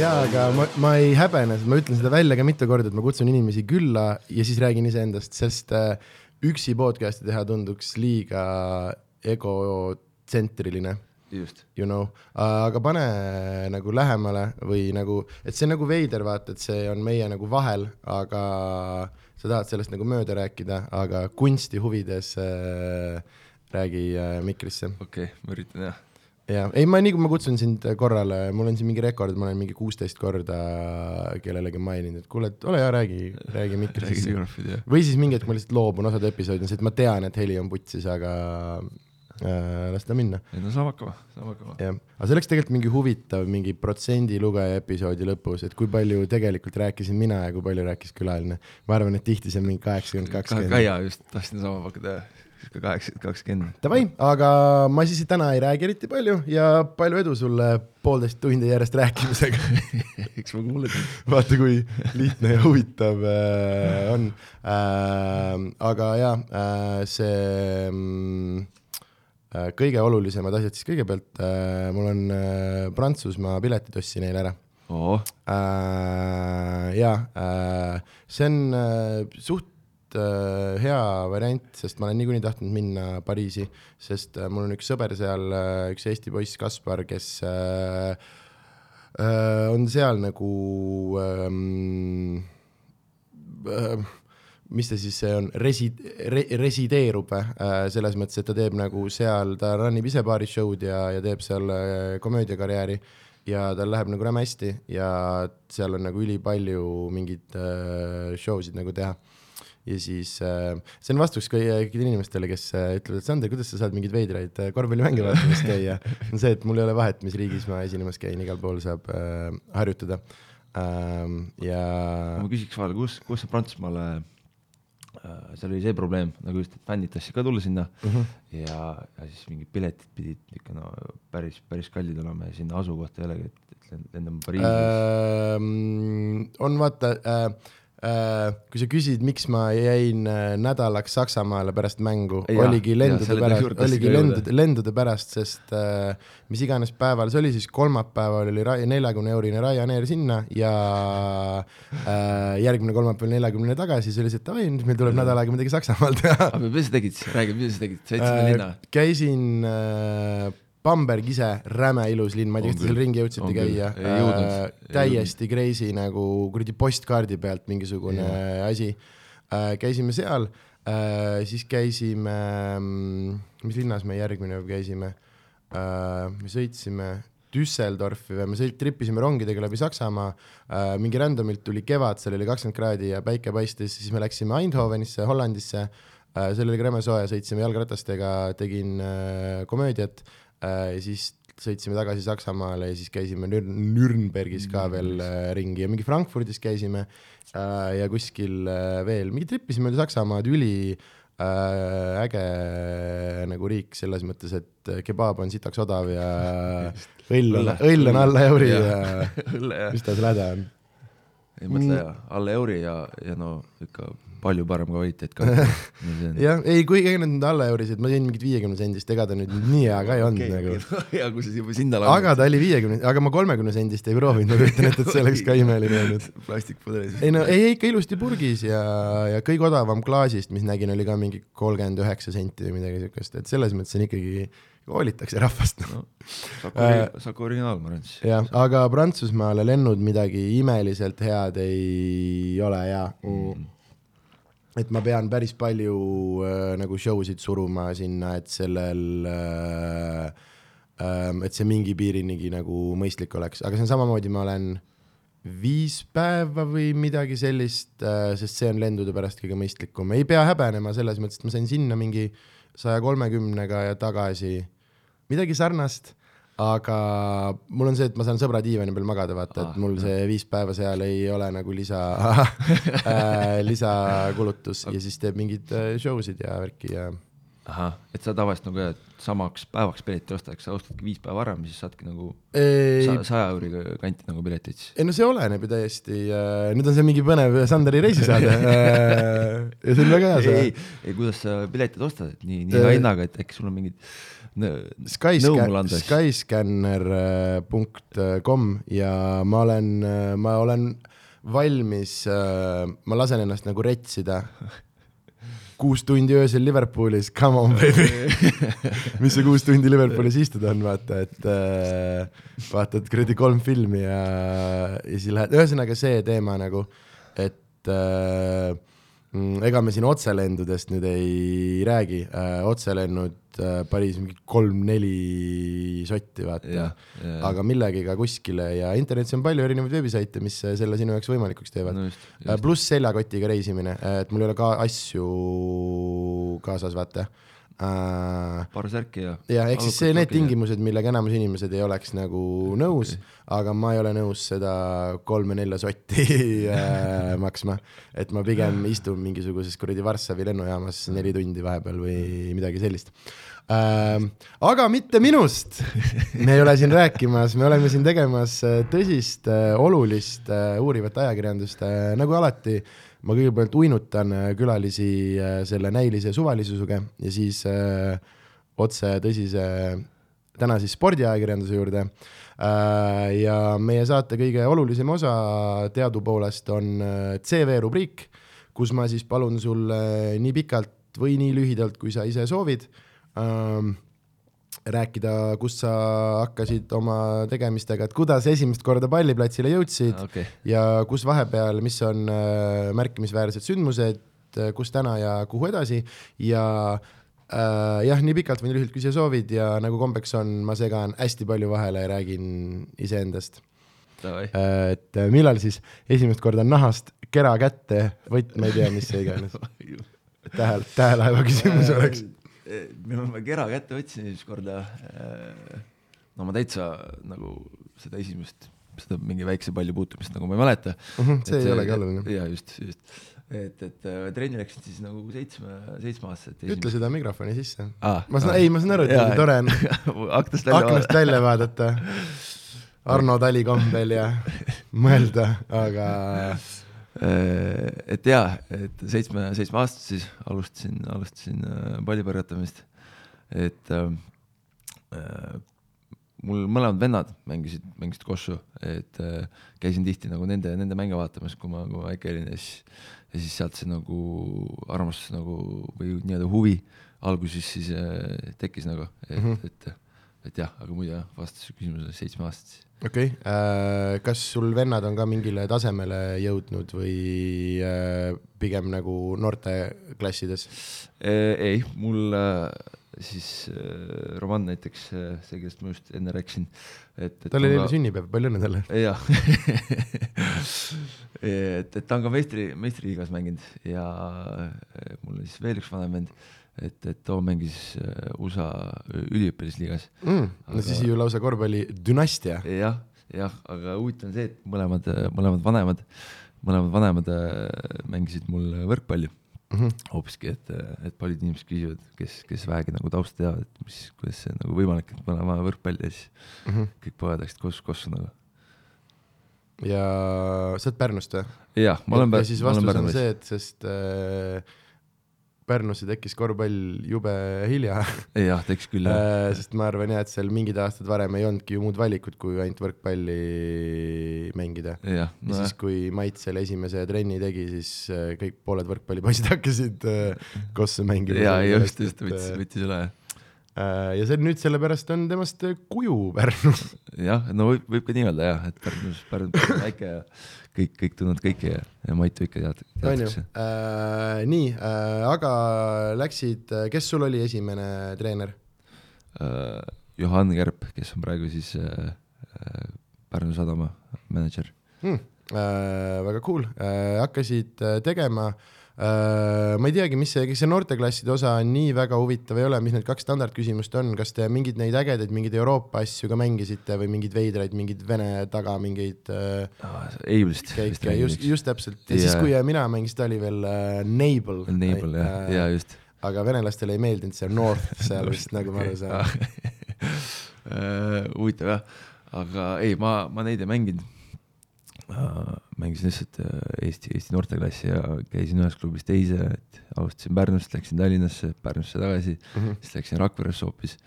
jaa, aga ma, ma ei häbene, ma ütlen seda välja ka mitu korda, et ma kutsun inimesi külla ja siis räägin iseendast, sest äh, üksi podcast'i teha tunduks liiga egotsentriline you know, aga pane nagu lähemale või nagu, et see on nagu veider, vaata, et see on meie nagu vahel, aga sa tahad sellest nagu mööda rääkida, aga kunsti huvides äh, räägi äh, mikrisse. okei okay,, ma üritan jah. ja ei, ma nii kui ma kutsun sind korrale, mul on siin mingi rekord, ma olen mingi kuusteist korda kellelegi maininud, et kuule, et ole hea, räägi, räägi mikrisse. Jah. või siis mingi hetk ma lihtsalt loobun osade episoodidest, et ma tean, et heli on putsis, aga äh, las ta minna ei no saab hakkama, saab hakkama. jah, aga see oleks tegelikult mingi huvitav mingi protsendilugeja episoodi lõpus, et kui palju tegelikult rääkisin mina ja kui palju rääkis külaline. ma arvan, et tihti see on mingi kaheksakümmend, ka kakskümmend. jaa, just tahtsin sama pakkuda, sihuke kaheksakümmend, kakskümmend. Davai, aga ma siis täna ei räägi eriti palju ja palju edu sulle poolteist tundi järjest rääkimisega. eks ma kuulen. vaata, kui lihtne ja huvitav äh, on äh,. aga jaa äh,, see mm, äh, kõige olulisemad asjad siis kõigepealt äh,, mul on äh, Prantsusmaa piletid ostsin eile ära oo, äh,. jaa äh,, see on äh, suht äh, hea variant, sest ma olen niikuinii tahtnud minna Pariisi, sest äh, mul on üks sõber seal äh,, üks Eesti poiss Kaspar, kes äh, äh, on seal nagu ähm, äh, mis ta siis see on, resi- re,, resideerub äh, selles mõttes, et ta teeb nagu seal, ta run ib ise paari show'd ja, ja teeb seal äh, komöödiakarjääri ja tal läheb nagu räme hästi ja seal on nagu ülipalju mingeid äh, show sid nagu teha. Ja siis äh, see on vastus kõigile inimestele, kes äh, ütlevad, et Sander, kuidas sa saad mingeid veidraid äh, korvpallimänge vaatamas käia, on see, et mul ei ole vahet, mis riigis ma esinemas käin, igal pool saab äh, harjutada ähm,. ja ma küsiks vahele, kus, kus sa Prantsusmaale äh, seal oli see probleem nagu just, et fännid tahtsid ka tulla sinna Mhm. -huh. ja, ja siis mingid piletid pidid ikka no päris, päris kallid olema ja sinna asukohta ei olegi, et, et lend- lendame Pariisi äh,. ähm, on vaata äh, äh,, kui sa küsid, miks ma jäin äh, nädalaks Saksamaale pärast mängu, oligi lendude selle pärast oligi lendude, lendude pärast, sest äh, mis iganes päeval, see oli siis kolmapäeval oli neljakümne eurine Ryanair sinna ja äh, järgmine kolmapäev neljakümne tagasi, siis oli see, et davai, nüüd meil tuleb nädal aega midagi Saksamaal teha. Aga mis sa tegid siis, räägi, mis sa tegid, sinna linna? äh,? käisin äh, Bamberg ise, räme ilus linn, ma ei tea, kas te seal ringi jõudsite käia. Ei täiesti crazy nagu kuradi postkaardi pealt mingisugune yeah. asi. Äh,. käisime seal. Äh,, siis käisime, mis linnas me järgmine päev käisime? Äh,, me sõitsime Düsseldorfi või me sõit-, trippisime rongidega läbi Saksamaa. Äh,, mingi randomilt tuli kevad, seal oli kakskümmend kraadi ja päike paistis, siis me läksime Eindhovenisse, Hollandisse. Äh,, seal oli ka räme soe, sõitsime jalgratastega, tegin äh, komöödiat. äh, siis sõitsime tagasi Saksamaale ja siis käisime Nür- Nürnbergis ka veel äh, ringi ja mingi Frankfurdis käisime äh, ja kuskil äh, veel, mingi trippisime mööda Saksamaad, üli äh, äge nagu riik selles mõttes, et kebaab on sitaks odav ja õll on, õll on alla euri ja jah, mis ta seal häda on. ei mõtle ja alla euri ja, ja no ikka palju parem kvaliteet ka. jah, ei, kuigi ega need alla eurisid, ma jõin mingit viiekümne sendist, ega ta nüüd nii hea ka ei olnud nagu. ja kui sa juba sinna aga ta oli viiekümne, aga ma kolmekümne sendist ei proovinud, ma kujutan ette, et see oleks ka imeline olnud. plastikpudelis. ei no ei, ikka ilusti purgis ja, ja kõige odavam klaasist, mis nägin, oli ka mingi kolmkümmend üheksa senti või midagi siukest, et selles mõttes on ikkagi, hoolitakse rahvast. no Saku, Saku originaal, ma arvan siis. jah, aga Prantsusmaale lennud midagi imeliselt head ei ole ja mm. Et ma pean päris palju äh, nagu show sid suruma sinna, et sellel äh, äh,, et see mingi piirinigi nagu mõistlik oleks, aga see on samamoodi, ma olen viis päeva või midagi sellist äh,, sest see on lendude pärast kõige mõistlikum, ei pea häbenema selles mõttes, et ma sain sinna mingi saja kolmekümnega ja tagasi. Midagi sarnast, aga mul on see, et ma saan sõbra diivani peal magada, vaata, et mul see viis päeva seal ei ole nagu lisa äh,, lisakulutus ja siis teeb mingeid äh, show sid ja värki ja ahah, et sa tavaliselt nagu samaks päevaks pileti ostad, eks sa ostadki viis päeva varem, siis saadki nagu ei. sa- saja euriga kanti nagu piletid siis. ei no see oleneb ju täiesti, nüüd on see mingi põnev Sanderi reisisaade ja see on väga hea see. Ei, ei kuidas sa piletid ostad, et nii, nii Äh, hea hinnaga, et äkki sul on mingid nõ- nõu mulle anda siis. skyscanner.com ja ma olen, ma olen valmis, ma lasen ennast nagu retsida kuus tundi öösel Liverpoolis, come on baby mis see kuus tundi Liverpoolis istuda on, vaata, et äh, vaatad kuradi kolm filmi ja, ja siis lähed, ühesõnaga see teema nagu, et äh, ega me siin otselendudest nüüd ei räägi. Äh,, otselennud äh, Pariis mingi kolm-neli sotti, vaata. Aga millegiga kuskile ja internetis on palju erinevaid veebisaite, mis äh, selle sinu jaoks võimalikuks teevad. No pluss seljakotiga reisimine, et mul ei ole ka asju kaasas, vaata. Paar särki ja. ja ehk siis see, need. tingimused, millega enamus inimesed ei oleks nagu nõus, aga ma ei ole nõus seda kolme-nelja sotti äh, maksma. et ma pigem istun mingisuguses kuradi Varssavi lennujaamas neli tundi vahepeal või midagi sellist ähm,. aga mitte minust. me ei ole siin rääkimas, me oleme siin tegemas äh, tõsist, olulist, uurivat ajakirjandust, nagu alati ma kõigepealt uinutan äh, külalisi äh, selle näilise suvalisusega ja siis äh, otse tõsise täna siis spordiajakirjanduse juurde. Ja meie saate kõige olulisem osa teadupoolest on CV rubriik, kus ma siis palun sul nii pikalt või nii lühidalt, kui sa ise soovid rääkida, kust sa hakkasid oma tegemistega, et kuidas esimest korda palliplatsile jõudsid okei, ja kus vahepeal, mis on äh, märkimisväärsed sündmused, kus täna ja kuhu edasi ja äh, jah, nii pikalt või lühidalt, kui sa soovid ja nagu kombeks on, ma segan hästi palju vahele ja räägin iseendast. davai. et äh, millal siis esimest korda nahast kera kätte võtma ei tea, mis see iganes. tähe, tähelaeva küsimus oleks. Millal ma kera kätte võtsin esimest korda, no ma täitsa nagu seda esimest, seda mingi väikse palli puutumist nagu ma ei mäleta. Mhm, see ei olegi oluline. jaa, just, just. et, et äh, trenni läksin siis nagu seitsme, seitsmeaastaselt. ütle seda mikrofoni sisse. ah, ma saan, ei, ma saan aru, et nagu tore on aknast välja aknast välja vaadata, Arno Tali kombel ja mõelda, aga Äh, et jaa, et seitsme, seitsmeaastaselt siis alustasin, alustasin äh, pallipõrgatamist. et äh, äh, mul mõlemad vennad mängisid, mängisid kossu, et äh, käisin tihti nagu nende, nende mänge vaatamas, kui ma, kui ma väike olin ja siis, ja siis sealt see nagu armastus nagu või nii-öelda huvi alguses siis äh, tekkis nagu, et mm. -hmm. et, et jah, aga muidu jah, vastus küsimusele seitsmeaastaselt. Okei okay., kas sul vennad on ka mingile tasemele jõudnud või äh, pigem nagu noorteklassides? ei, mul äh, siis äh, Roman näiteks, see, kellest ma just enne rääkisin, et, et tal oli eile sünnipäev, palju õnne talle. jah et, et ta on ka meistri, meistriliigas mänginud ja äh, mul on siis veel üks vanem vend, et, et too mängis äh, USA üliõpilasliigas. Mm, no Aga- siis ju lausa korvpalli dünastia. jah, jah, aga huvitav on see, et mõlemad, mõlemad vanemad, mõlemad vanemad äh, mängisid mul võrkpalli Mhm. hoopiski, et, et paljud inimesed küsivad, kes, kes vähegi nagu tausta teavad, et mis, kuidas see nagu võimalik, et mõlema võrkpalli ja siis Mhm. kõik pojad läksid koos, koos nagu. ja sa oled Pärnust või? jah, ma olen ja Pär- siis vastus on see, et sest äh, Pärnusse tekkis korvpall jube hilja jah, teeks küll jah. äh,, sest ma arvan jah, et seal mingid aastad varem ei olnudki ju muud valikut, kui ainult võrkpalli mängida. jah, ja no siis, kui Mait selle esimese trenni tegi, siis äh, kõik pooled võrkpallipoisid hakkasid äh, kossu mängima. ja, ja just, just võttis, võttis üle. ja see nüüd sellepärast on temast kuju Pärnu. jah, no võib, võib ka nii öelda jah, et Pärnus, Pärnu on väike ja kõik, kõik tunnevad kõiki ja, ja Maitu ikka tead, teatakse., nii, aga läksid, kes sul oli esimene treener? äh, Johan Kärp, kes on praegu siis äh, äh, Pärnu Sadama mänedžer. hmm,. Äh, väga cool äh,, hakkasid äh, tegema äh,, ma ei teagi, mis see, kas see noorteklasside osa on nii väga huvitav ei ole, mis need kaks standardküsimust on, kas te mingeid neid ägedaid, mingeid Euroopa asju ka mängisite või mingeid veidraid, mingeid Vene taga mingeid äh, Eiblist. käike, just, just täpselt ja Jaa. siis, kui äh, mina mängisin, ta oli veel äh, Nable. Enable jah, ja just. aga venelastele ei meeldinud see North seal vist nagu ma aru saan. Äh, huvitav jah, aga ei, ma, ma neid ei mänginud. Mängisin lihtsalt äh, Eesti, Eesti noorteklassi ja käisin ühest klubist teise, et alustasin Pärnust, läksin Tallinnasse, Pärnusse tagasi, Mhm. siis läksin Rakveresse hoopis.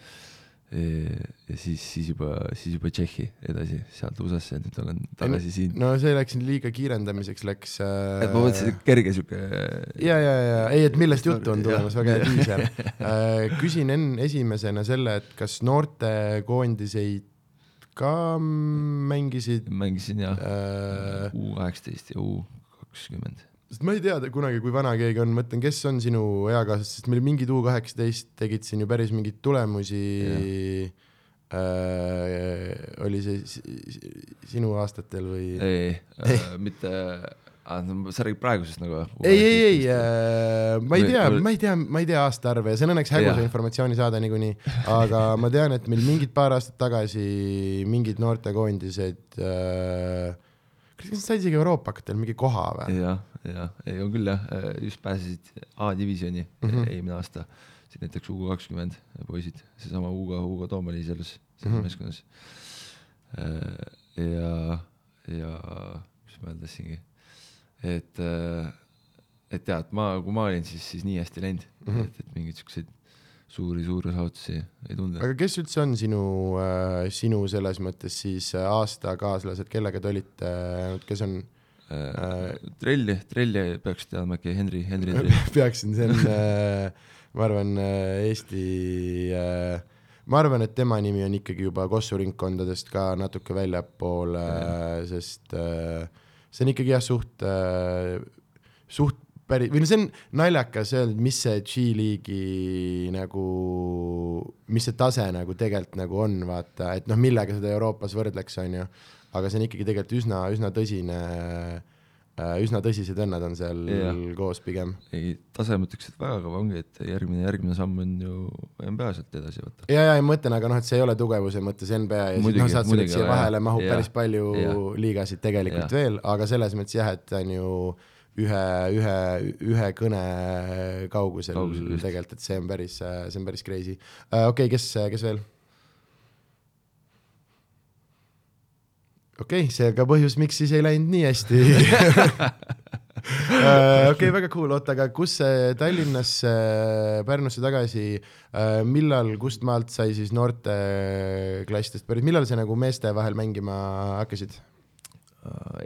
ja siis, siis juba, siis juba Tšehhi edasi, sealt USA-sse, nüüd olen tagasi siin. no see läks nüüd liiga kiirendamiseks, läks äh, et ma mõtlesin, et kerge sihuke. ja, ja, ja ei, et millest juttu on tulemas, väga hea diiser. küsin enne esimesena selle, et kas noortekoondiseid ka mängisid mängisin jah äh,, U kaheksateist ja U kakskümmend. sest ma ei tea, kunagi, kui vana keegi on, mõtlen, kes on sinu eakaaslased, sest meil mingid U kaheksateist tegid siin ju päris mingeid tulemusi. Äh, oli see si- si- sinu aastatel või? ei, ei., mitte, sa räägid praegusest nagu? ei, ei, ei, ma ei tea, ma ei tea, ma ei tea aastaarve ja see on õnneks häguse informatsiooni saada niikuinii, aga ma tean, et meil mingid paar aastat tagasi mingid noortekoondised äh,, kas nad said isegi Euroopakatel mingi koha või? jah, jah, ei on küll jah, just pääsesid A-divisjoni mm. -hmm. eelmine aasta, siin näiteks U kakskümmend poisid, seesama Hugo, Hugo Toom oli selles, selles mm -hmm. meeskonnas. ja, ja mis ma öelda tahtsingi, et, et jah, et ma, kui ma olin, siis, siis nii hästi ei läinud mm. -hmm. et, et mingeid siukseid suuri, suuri saavutusi ei tunda. aga kes üldse on sinu äh,, sinu selles mõttes siis äh, aastakaaslased, kellega te olite äh,, kes on, Äh, trelli, trelli peaks teadma äkki, Henri, Henri Trell. peaksin, see on äh,, ma arvan, Eesti äh, ma arvan, et tema nimi on ikkagi juba Kossu ringkondadest ka natuke väljapoole, sest äh, see on ikkagi jah, suht äh,, suht päris, või no see on naljakas öelda, mis see G-liigi nagu, mis see tase nagu tegelikult nagu on, vaata, et noh, millega seda Euroopas võrdleks, on ju, aga see on ikkagi tegelikult üsna, üsna tõsine äh, üsna tõsised vennad on seal Jah. koos pigem. ei, tase ma ütleks, et väga kõva ongi, et järgmine, järgmine samm on ju NBA sealt edasi võtta. ja, ja ma mõtlen, aga noh, et see ei ole tugevuse mõttes NBA ja siis Muidugi, noh, saad sa muidugi, siia vahele mahub jah, päris palju jah. liigasid tegelikult Jah. veel, aga selles mõttes jah, et on ju ühe, ühe, ühe kõne kaugusel Kaugusel, tegelikult, et see on päris, see on päris crazy uh,. okei okay,, kes, kes veel? Okei okay,, see ka põhjus, miks siis ei läinud nii hästi Äh, okei, väga cool, oota, aga kus see Tallinnasse, Pärnusse tagasi, millal, kust maalt sai siis noorteklassidest pärit, millal sa nagu meeste vahel mängima hakkasid?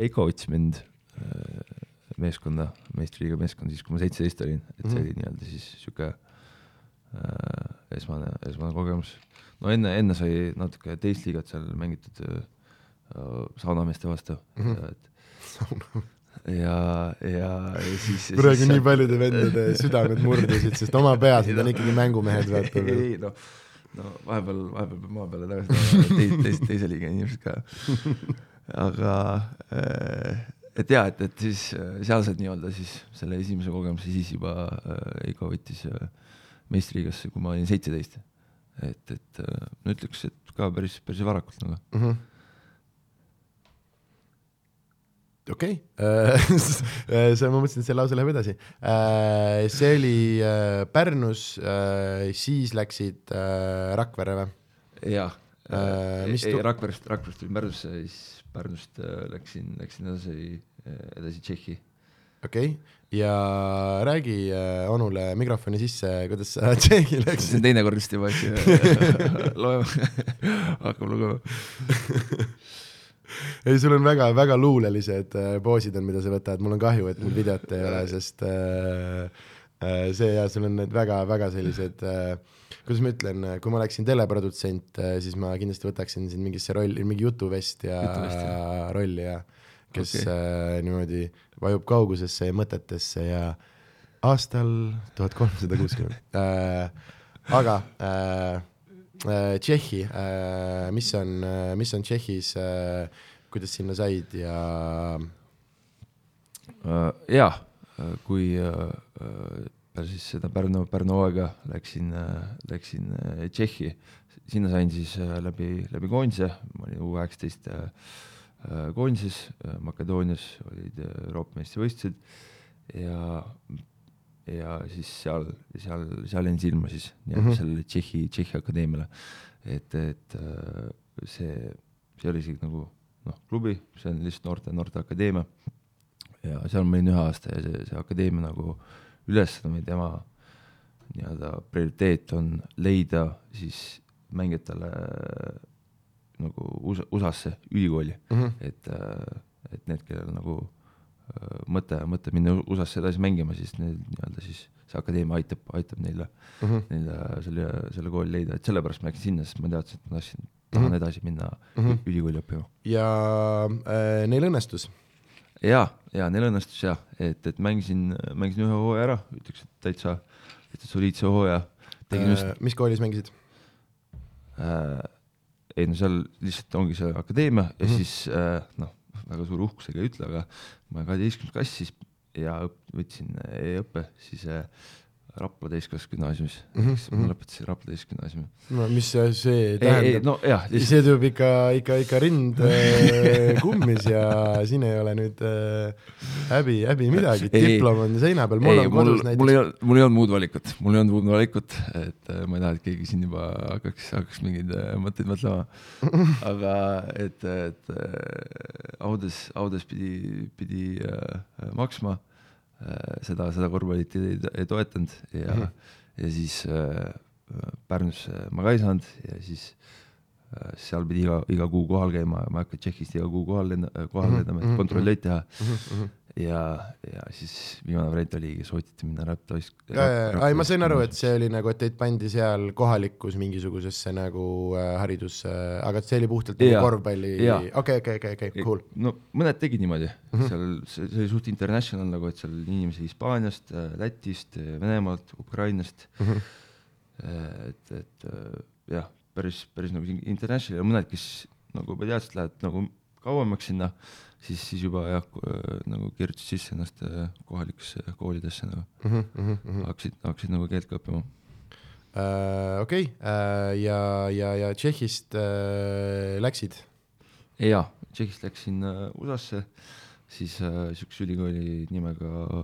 Eiko võttis mind äh, meeskonda, meistriliiga meeskonda siis, kui ma seitseteist olin, et see Mhm. oli nii-öelda siis sihuke äh, esmane, esmane kogemus. no enne, enne sai natuke teist liigat seal mängitud äh, saunameeste vastu Mhm. ja et ja, ja, ja siis. praegu nii paljude vendade südamed murdusid, sest oma peas nad on ikkagi mängumehed, vaata. ei no, no vahepeal, vahepeal peab maa peale tagasi tulema, teise, teise, liiga inimesed ka. aga äh, et jaa, et, et siis äh, seal said nii-öelda siis selle esimese kogemuse, siis juba äh, Eiko võttis äh, meistriliigasse, kui ma olin seitseteist. et, et äh, no ütleks, et ka päris, päris varakult nagu. Mhm. okei, see, ma mõtlesin, et see lause läheb edasi. see oli äh, Pärnus, siis läksid äh, Rakverre või? Äh, mis ei tu-, Rakverest, Rakverest tulin Pärnusse, siis Pärnust äh, läksin, läksin edasi, edasi Tšehhi. okei okay., ja räägi äh, onule mikrofoni sisse, kuidas sa Tšehhi see läksid on. teine kord vist juba, eks ju. loeme, hakkab lugema. ei, sul on väga-väga luulelised äh, poosid on, mida sa võtad, mul on kahju, et mul videot ei ole, sest äh, äh, see ja sul on need väga-väga sellised kuidas ma ütlen, kui ma oleksin teleprodutsent, siis ma kindlasti võtaksin sind mingisse rolli, mingi jutuvest ja Jutuvest, rolli ja kes okay. niimoodi vajub kaugusesse ja mõtetesse ja aastal tuhat kolmsada kuuskümmend. aga äh, Tšehhi äh,, mis on, mis on Tšehhis äh,, kuidas sinna said ja Äh, jaa, kui äh, siis seda Pärnu, Pärnu hooaega läksin, läksin äh, Tšehhi, sinna sain siis äh, läbi, läbi koondise, ma olin U kaheksateist koondises, Makedoonias olid äh, Euroopa meistrivõistlused. Ja, ja siis seal, seal, seal jäin silma siis nii-öelda mm -hmm. sellele Tšehhi, Tšehhi akadeemiale. et, et äh, see, see oli isegi nagu noh, klubi, see on lihtsalt noorte, noorteakadeemia. ja seal ma olin ühe aasta ja see, see akadeemia nagu ülesanne või tema nii-öelda prioriteet on leida siis mängijatele nagu USA, USA-sse ülikooli mm, -hmm. et, et need, kellel nagu mõte, mõte minna USA-sse edasi mängima, siis need nii-öelda siis see akadeemia aitab, aitab neile mm, -hmm. neile selle, selle kooli leida, et sellepärast ma läksin sinna, sest ma teadsin, et ma tahtsin, tahan mm -hmm. edasi minna mm -hmm. ülikooli õppima. ja äh, neil õnnestus? ja, ja neil õnnestus jah, et, et mängisin, mängisin ühe hooaja ära, ütleks, et täitsa, täitsa soliidse hooaja. Äh, mis koolis mängisid äh,? ei no seal lihtsalt ongi see akadeemia ja mm -hmm. siis äh, noh, väga suure uhkusega ei ütle, aga ma kaheteistkümnes klassis ja võtsin e-õppe siis äh, Rapla täiskasgümnaasiumis mm, -hmm. ma lõpetasin Rapla täiskasgümnaasiumi. no mis see tähendab? no jah. see tuleb ikka, ikka, ikka rind äh, kummis ja siin ei ole nüüd äh, häbi, häbi midagi, diplom on seina peal, mul ei, on kodus näiteks. mul ei olnud, mul ei olnud muud valikut, mul ei olnud muud valikut, et äh, ma ei taha, et keegi siin juba hakkaks, hakkaks mingeid mõtteid mõtlema. aga et, et Audes, Audes pidi, pidi äh, maksma seda, seda korvpallit ei, ei toetanud ja mm, -hmm. ja siis äh, Pärnusse ma ka ei saanud ja siis äh, seal pidi iga, iga kuu kohal käima, ma ei hakka Tšehhist iga kuu kohal lenda, kohal mhm, lendama mm -hmm., et mhm, kontrolltöid teha mm. -hmm ja, ja siis viimane variant oligi, soovitati minna Raptois. ei, ma sain aru, et see oli nagu, et teid pandi seal kohalikus mingisugusesse nagu äh, haridusse äh,, aga see oli puhtalt nagu korvpalli, okei, okei, okei, okei, cool. no mõned tegid niimoodi mm, -hmm. seal see, see oli suht international nagu, et seal inimesi Hispaaniast, äh, Lätist, äh, Venemaalt, Ukrainast mm. -hmm. et, et jah, päris, päris nagu international ja mõned, kes nagu juba teadsid, lähevad nagu kauemaks sinna siis, siis juba jah, nagu kirjutasid sisse ennast äh, kohalikesse koolidesse nagu mm, -hmm. hakkasid, hakkasid nagu keelt ka õppima uh,. okei okay. uh,, ja, ja, ja Tšehhist uh, läksid? jaa, Tšehhist läksin uh, USA-sse, siis uh, sihukese ülikooli nimega uh,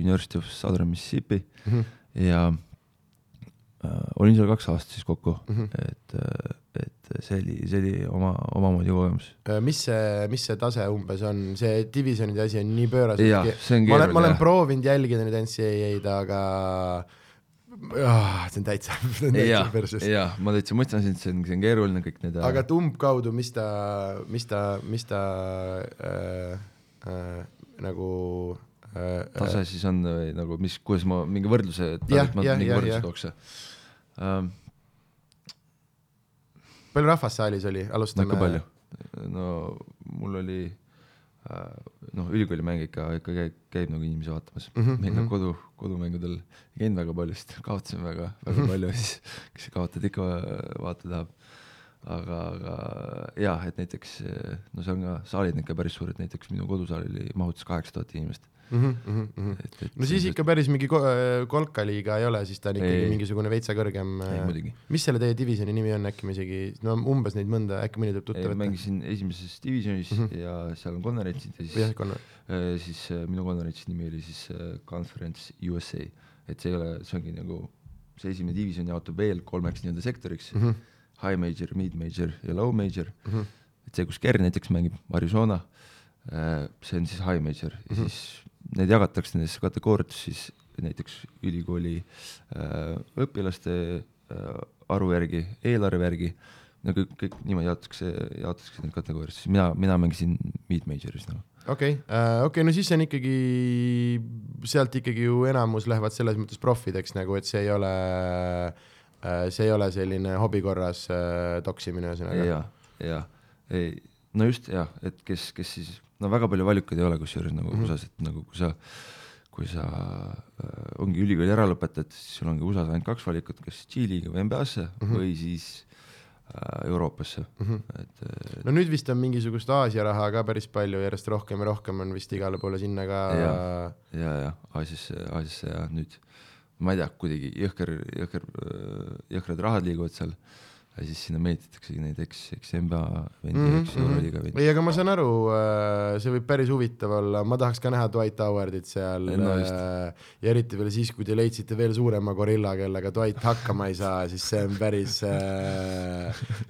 University of Southern Mississippi mm -hmm. ja olin seal kaks aastat siis kokku mm, -hmm. et uh, et see oli, see oli oma, omamoodi kogemus. Äh, mis see, mis see tase umbes on, see divisjonide asi on nii pööras. ma olen, ma olen proovinud jälgida neid NCAA-d, aga oh, see on täitsa, see on täitsa perses. jah, ma täitsa mõistan sind, see on, see on keeruline kõik need. aga et umbkaudu, mis ta, mis ta, mis ta äh, äh, nagu äh, tase siis on või nagu mis, kuidas ma mingi võrdluse, ma mingi võrdluse tooks um, palju rahvast saalis oli, alustame. ikka palju, no mul oli äh, noh, ülikoolimäng ikka, ikka käib, käib nagu inimesi vaatamas mm. -hmm. meil nagu kodu, kodumängudel ei käinud väga palju, sest kaotasime väga, väga mhm. palju, siis kes kaotad ikka vaata tahab. aga, aga jah, et näiteks no see on ka, saalid on ikka päris suured, näiteks minu kodusaal oli, mahutas kaheksa tuhat inimest mm. -hmm. Et, et no siis ikka päris mingi kolkaliiga ei ole, siis ta on ikkagi ei, mingisugune veitsa kõrgem. mis selle teie divisjoni nimi on, äkki ma isegi, no umbes neid mõnda, äkki mõni tuleb tuttav ette? mängisin esimeses divisjonis mm -hmm. ja seal on konverentsid ja siis, äh, siis äh, minu konverentsi nimi oli siis äh, Conference USA, et see ei ole, see ongi nagu see esimene divisjon jaotub veel kolmeks nii-öelda sektoriks mm, -hmm. high major, mid major ja low major mm. -hmm. et see, kus Ger näiteks mängib, Arizona, see on siis high major ja mm -hmm. siis need jagatakse nendesse kategooriatesse siis näiteks ülikooli äh, õpilaste äh, arvu järgi, eelarve järgi, no kõik, kõik niimoodi jaotatakse, jaotatakse need kategooriasse, mina, mina mängisin mid-major'is nagu. okei okay. uh,, okei okay,, no siis on ikkagi, sealt ikkagi ju enamus lähevad selles mõttes profideks nagu, et see ei ole uh,, see ei ole selline hobi korras uh, toksimine ühesõnaga. ja, ja, ei, no just jah, et kes, kes siis no väga palju valikuid ei ole kusjuures nagu mm -hmm. USA-s, et nagu kui sa, kui sa äh, ongi ülikooli ära lõpetad, siis sul ongi USA-s ainult kaks valikut, kas G-liiga või NBA-sse mm -hmm. või siis äh, Euroopasse mm, -hmm. et, et. no nüüd vist on mingisugust Aasia raha ka päris palju, järjest rohkem ja rohkem on vist igale poole sinna ka. ja, ja, ja Aasiasse, Aasiasse ja nüüd ma ei tea, kuidagi jõhker, jõhker, jõhkrad rahad liiguvad seal ja siis sinna meelitataksegi neid eks, eks NBA vendi Mhm, mm,, eks mhm. Euroliiga vendi. ei, aga ma saan aru, see võib päris huvitav olla, ma tahaks ka näha Dwight Howardit seal Ei, no äh, ja eriti veel siis, kui te leidsite veel suurema gorilla, kellega Dwight hakkama ei saa, siis see on päris,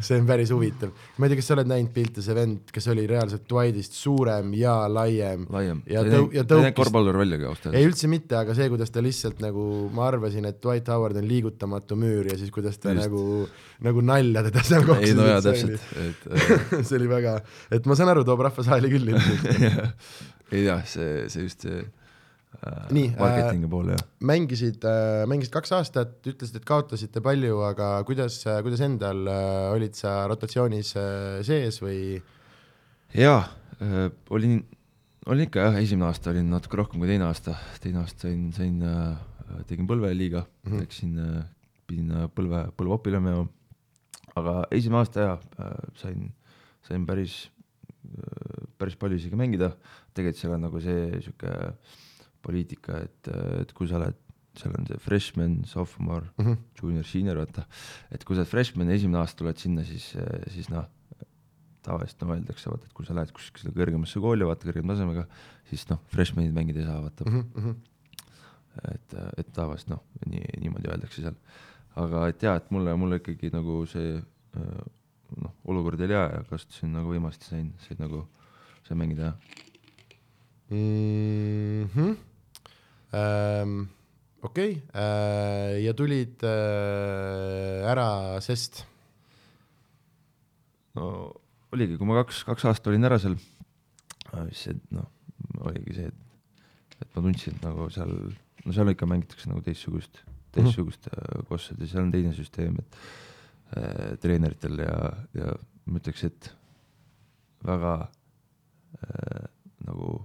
see on päris huvitav. ma ei tea, kas sa oled näinud pilte, see vend, kes oli reaalselt Dwightist suurem ja laiem. laiem. Ja ei tõu- ja näinud- ta ei näinud tõukis- korvpallur väljagi ausalt ei öeldes. üldse mitte, aga see, kuidas ta lihtsalt nagu, ma arvasin, et Dwight Howard on liigutamatu müür ja siis kuidas ta. Just. nagu, nagu nalja teda seal ei kokku no jaa, täpselt, et äh, see oli väga, et ma saan aru, toob rahva saali küll ilmselt. ei jah, see, see just see äh, Nii, äh, marketingi pool jah. mängisid, mängisid kaks aastat, ütlesid, et kaotasite palju, aga kuidas, kuidas endal, olid sa rotatsioonis äh, sees või? jaa äh,, olin, olin ikka jah, esimene aasta olin natuke rohkem kui teine aasta, teine aasta sain, sain äh,, tegin põlveliiga mm, Mhm. -hmm. läksin äh,, pidin äh, põlve, põlveopile minema. Aga esimene aasta jaa äh,, sain, sain päris äh,, päris palju isegi mängida. tegelikult seal on nagu see sihuke poliitika, et, et kui sa oled, seal on see freshman, sophomore, Mhm. junior, senior, vaata, et kui sa oled freshman ja esimene aasta tuled sinna, siis, siis noh, tavaliselt no öeldakse, vaata, et kui sa lähed kuskile kõrgemasse kooli, vaata kõrgema tasemega, siis noh, freshman'id mängida ei saa, vaata mm, -hmm. et, et tavaliselt noh, nii, niimoodi öeldakse seal. Aga et jaa, et mulle, mulle ikkagi nagu see äh, noh, olukord oli hea ja kasutasin nagu võimalust ja sain, sain nagu, sain mängida jah. Mhm. okei, ja tulid äh, ära, sest no oligi, kui ma kaks, kaks aastat olin ära seal, siis see noh, oligi see, et, et ma tundsin, et nagu seal, no seal ikka mängitakse nagu teistsugust, teistsugust äh, kossut ja seal on teine süsteem, et äh, treeneritel ja, ja ma ütleks, et väga äh, nagu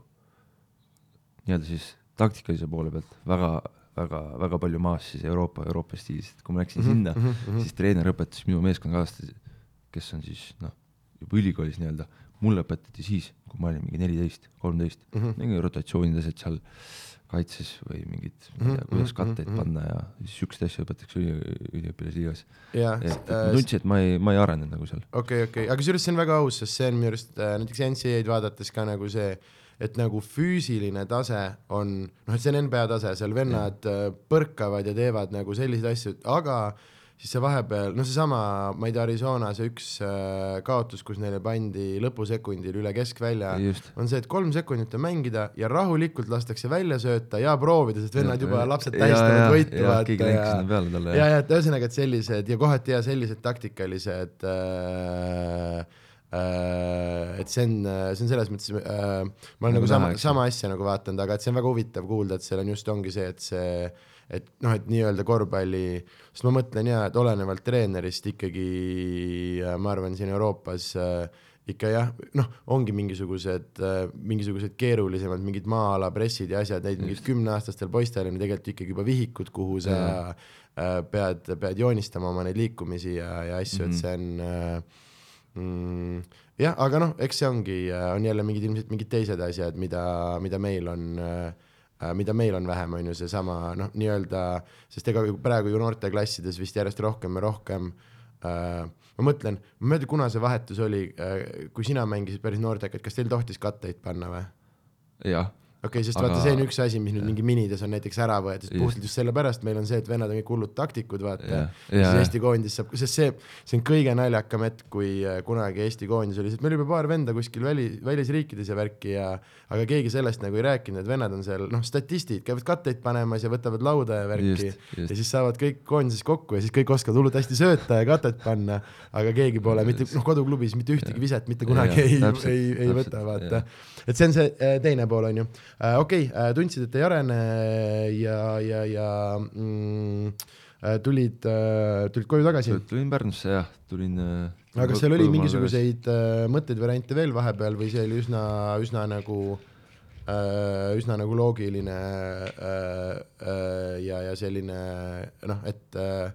nii-öelda siis taktikalise poole pealt väga, väga, väga palju maas siis Euroopa, Euroopa stiilis, et kui ma läksin Mhm, sinna mhm, mhm. siis treener õpetas minu meeskonnakaaslasi, kes on siis noh, juba ülikoolis nii-öelda, mulle õpetati siis, kui ma olin mingi neliteist, kolmteist, Mhm. mingi rotatsioonid, asjad seal kaitses või ei tea, Mhm, kuidas mhm, katteid mhm. panna ja siis siukseid asju õpetatakse üli, üliõpilasliigas. jah, et, et ma tundsin, et ma ei, ma ei arenenud nagu seal. okei, okei, aga kusjuures see on väga aus, sest see on minu arust äh, näiteks NCAA-d vaadates ka nagu see, et nagu füüsiline tase on, noh, et see on NBA tase, seal vennad äh, põrkavad ja teevad nagu selliseid asju, aga siis see vahepeal, noh, seesama, ma ei tea, Arizona see üks äh, kaotus, kus neile pandi lõpusekundil üle keskvälja, on see, et kolm sekundit on mängida ja rahulikult lastakse välja sööta ja proovida, sest vennad juba lapsed tähistavad võitu, keegi lenkas sinna peale talle ja, ja et ühesõnaga, et sellised ja kohati ja sellised taktikalised äh, äh, et see on, see on selles mõttes äh,, ma olen Nagu nagu sama sama asja nagu vaadanud, aga et see on väga huvitav kuulda, et seal on just ongi see, et see et noh, et nii-öelda korvpalli, sest ma mõtlen jaa, et olenevalt treenerist ikkagi äh, ma arvan, siin Euroopas äh, ikka jah, noh, ongi mingisugused äh,, mingisugused keerulisemad mingid maa-ala pressid ja asjad, neid mingid kümneaastastel poistel on tegelikult ikkagi juba vihikud, kuhu sa Jaa. äh, pead, pead joonistama oma neid liikumisi ja, ja asju mm, -hmm. Mhm. et see on mm, jah, aga noh, eks see ongi, on jälle mingid ilmselt mingid teised asjad, mida, mida meil on äh, mida meil on vähem, on ju seesama noh, nii-öelda, sest ega praegu ju noorteklassides vist järjest rohkem ja rohkem äh, ma mõtlen, ma ei mäleta, kuna see vahetus oli äh,, kui sina mängisid päris noortekat, kas teil tohtis katteid panna või? jah, okei okay,, sest Aga- vaata, see on üks asi, mis nüüd mingi minides on näiteks ära võetud, puhtalt just sellepärast meil on see, et vennad on kõik hullud taktikud, vaata. Ja siis Jaa. Eesti koondis saab, sest see, see on kõige naljakam hetk, kui äh, kunagi Eesti koondis oli, sest meil oli paar venda kuskil väli, välisriikides ja värki ja aga keegi sellest nagu ei rääkinud, et vennad on seal, noh, statistid käivad katteid panemas ja võtavad lauda ja värki. Ja siis saavad kõik koondises kokku ja siis kõik oskavad hullult hästi sööta ja katet panna, aga keegi pole mitte, noh, koduklubis mitte ühtegi viset mitte kunagi ei, täpselt, ei, ei täpselt, võta, vaata. et see on see äh, teine pool, on ju. okei, tundsid, et ei arene ja, ja, ja mm, äh, tulid, tulid koju tagasi. tulin Pärnusse jah, tulin. aga kas seal oli mingisuguseid äh, mõtteid, variante veel vahepeal või see oli üsna, üsna nagu äh,, üsna nagu loogiline äh, äh, ja, ja selline noh, et äh,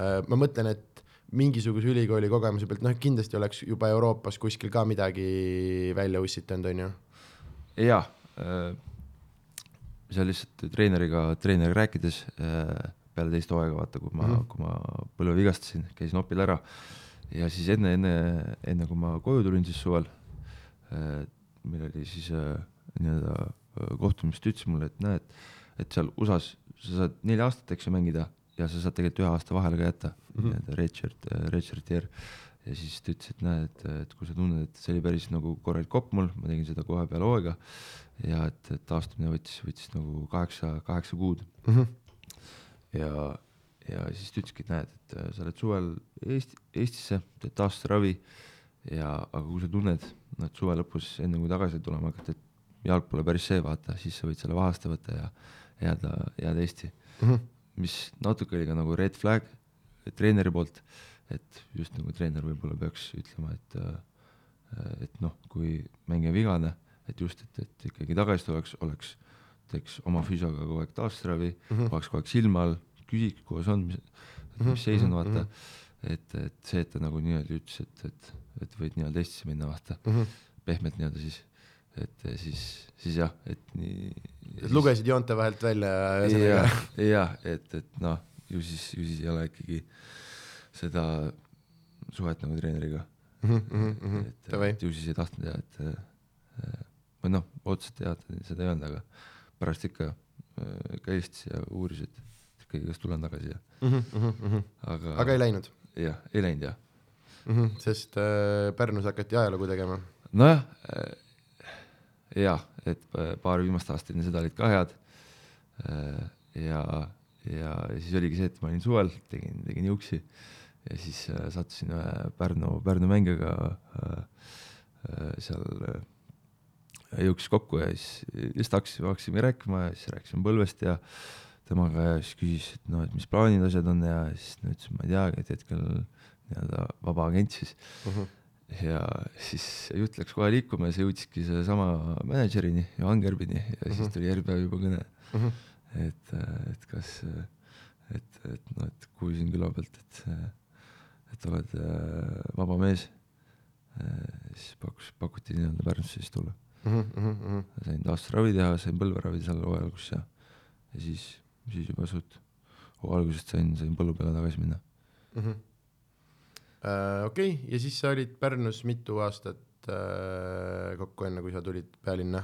äh, ma mõtlen, et mingisuguse ülikooli kogemuse pealt, noh, kindlasti oleks juba Euroopas kuskil ka midagi välja ussitanud, on ju jaa, seal lihtsalt treeneriga, treeneriga rääkides äh, peale teist hooaega, vaata, kui ma mm. -hmm. kui ma põlve vigastasin, käisin opil ära ja siis enne, enne, enne kui ma koju tulin siis suvel, meil oli siis äh, nii-öelda äh, kohtumist, ütles mulle, et näed, et seal USA-s sa saad neli aastat, eks ju, mängida ja sa saad tegelikult ühe aasta vahele ka jätta mm. -hmm. nii-öelda redshirt, redshirt year ja siis ta ütles, et näed, et, et kui sa tunned, et see oli päris nagu korralik kopp mul, ma tegin seda kohe peale hooaega ja et, et taastumine võttis, võttis nagu kaheksa, kaheksa kuud Mhm. ja, ja siis ta ütleski, et näed, et äh, sa oled suvel Eesti, Eestisse, teed taasteravi ja, aga kui sa tunned, noh, et suve lõpus, enne kui tagasi tulema hakata, et jalg pole päris see, vaata, siis sa võid selle vahaste võtta ja jääda, jääda Eesti. Mhm. mis natuke oli ka nagu red flag treeneri poolt, et just nagu treener võib-olla peaks ütlema, et äh, et noh, kui mängija vigane, et just, et, et ikkagi tagasi tuleks, oleks, teeks oma füsioga kogu aeg taasteravi mm, Mhm. -hmm. oleks kogu aeg silma all, küsiks, kuidas on, mis, Mhm, mis seis on, mhm, vaata mhm.. et, et see, et ta nagu niimoodi ütles, et, et, et võid nii-öelda Eestisse minna, vaata, Mhm. pehmelt nii-öelda siis, et siis, siis jah, et nii. et lugesid joonte vahelt välja ja ja et, et noh, ju siis, ju siis ei ole ikkagi seda suhet nagu treeneriga. Mhm, et, Davai, et ju siis ei tahtnud ja et äh, või noh, otseselt jah, seda ei olnud, aga pärast ikka äh, käis ja uuris, et ikkagi, kas tulen tagasi ja, aga, aga ei läinud jah, ei läinud jah. mm, -hmm. sest äh, Pärnus hakati ajalugu tegema. nojah äh,, jah, et pa- paar viimast aastat enne seda olid ka head äh, ja, ja, ja siis oligi see, et ma olin suvel, tegin, tegin juuksi ja siis äh, sattusin ühe Pärnu, Pärnu mängijaga äh, äh, seal äh, jõuksis kokku ja siis lihtsalt hakkasime, hakkasime rääkima ja siis rääkisime põlvest ja temaga ja siis küsis, et noh, et mis plaanid, asjad on ja siis ma ütlesin, ma ei teagi, et hetkel nii-öelda vaba agent siis ja siis jutt läks kohe liikuma ja see jõudski sellesama mänedžerini ja Angerbini ja siis Mhm. tuli järgmine päev juba kõne, Mhm. et, et kas, et, et noh, et kuulsin küla pealt, et, et oled äh, vaba mees. siis pakkus, pakuti nii-öelda Pärnusse siis tulla, Mhm, sain taastusravi teha, sain põlveravi seal hooaja alguses ja, ja siis, siis juba suht hooaja algusest sain, sain põllu peale tagasi minna. Mhm. Äh, okei, ja siis sa olid Pärnus mitu aastat äh, kokku, enne kui sa tulid pealinna?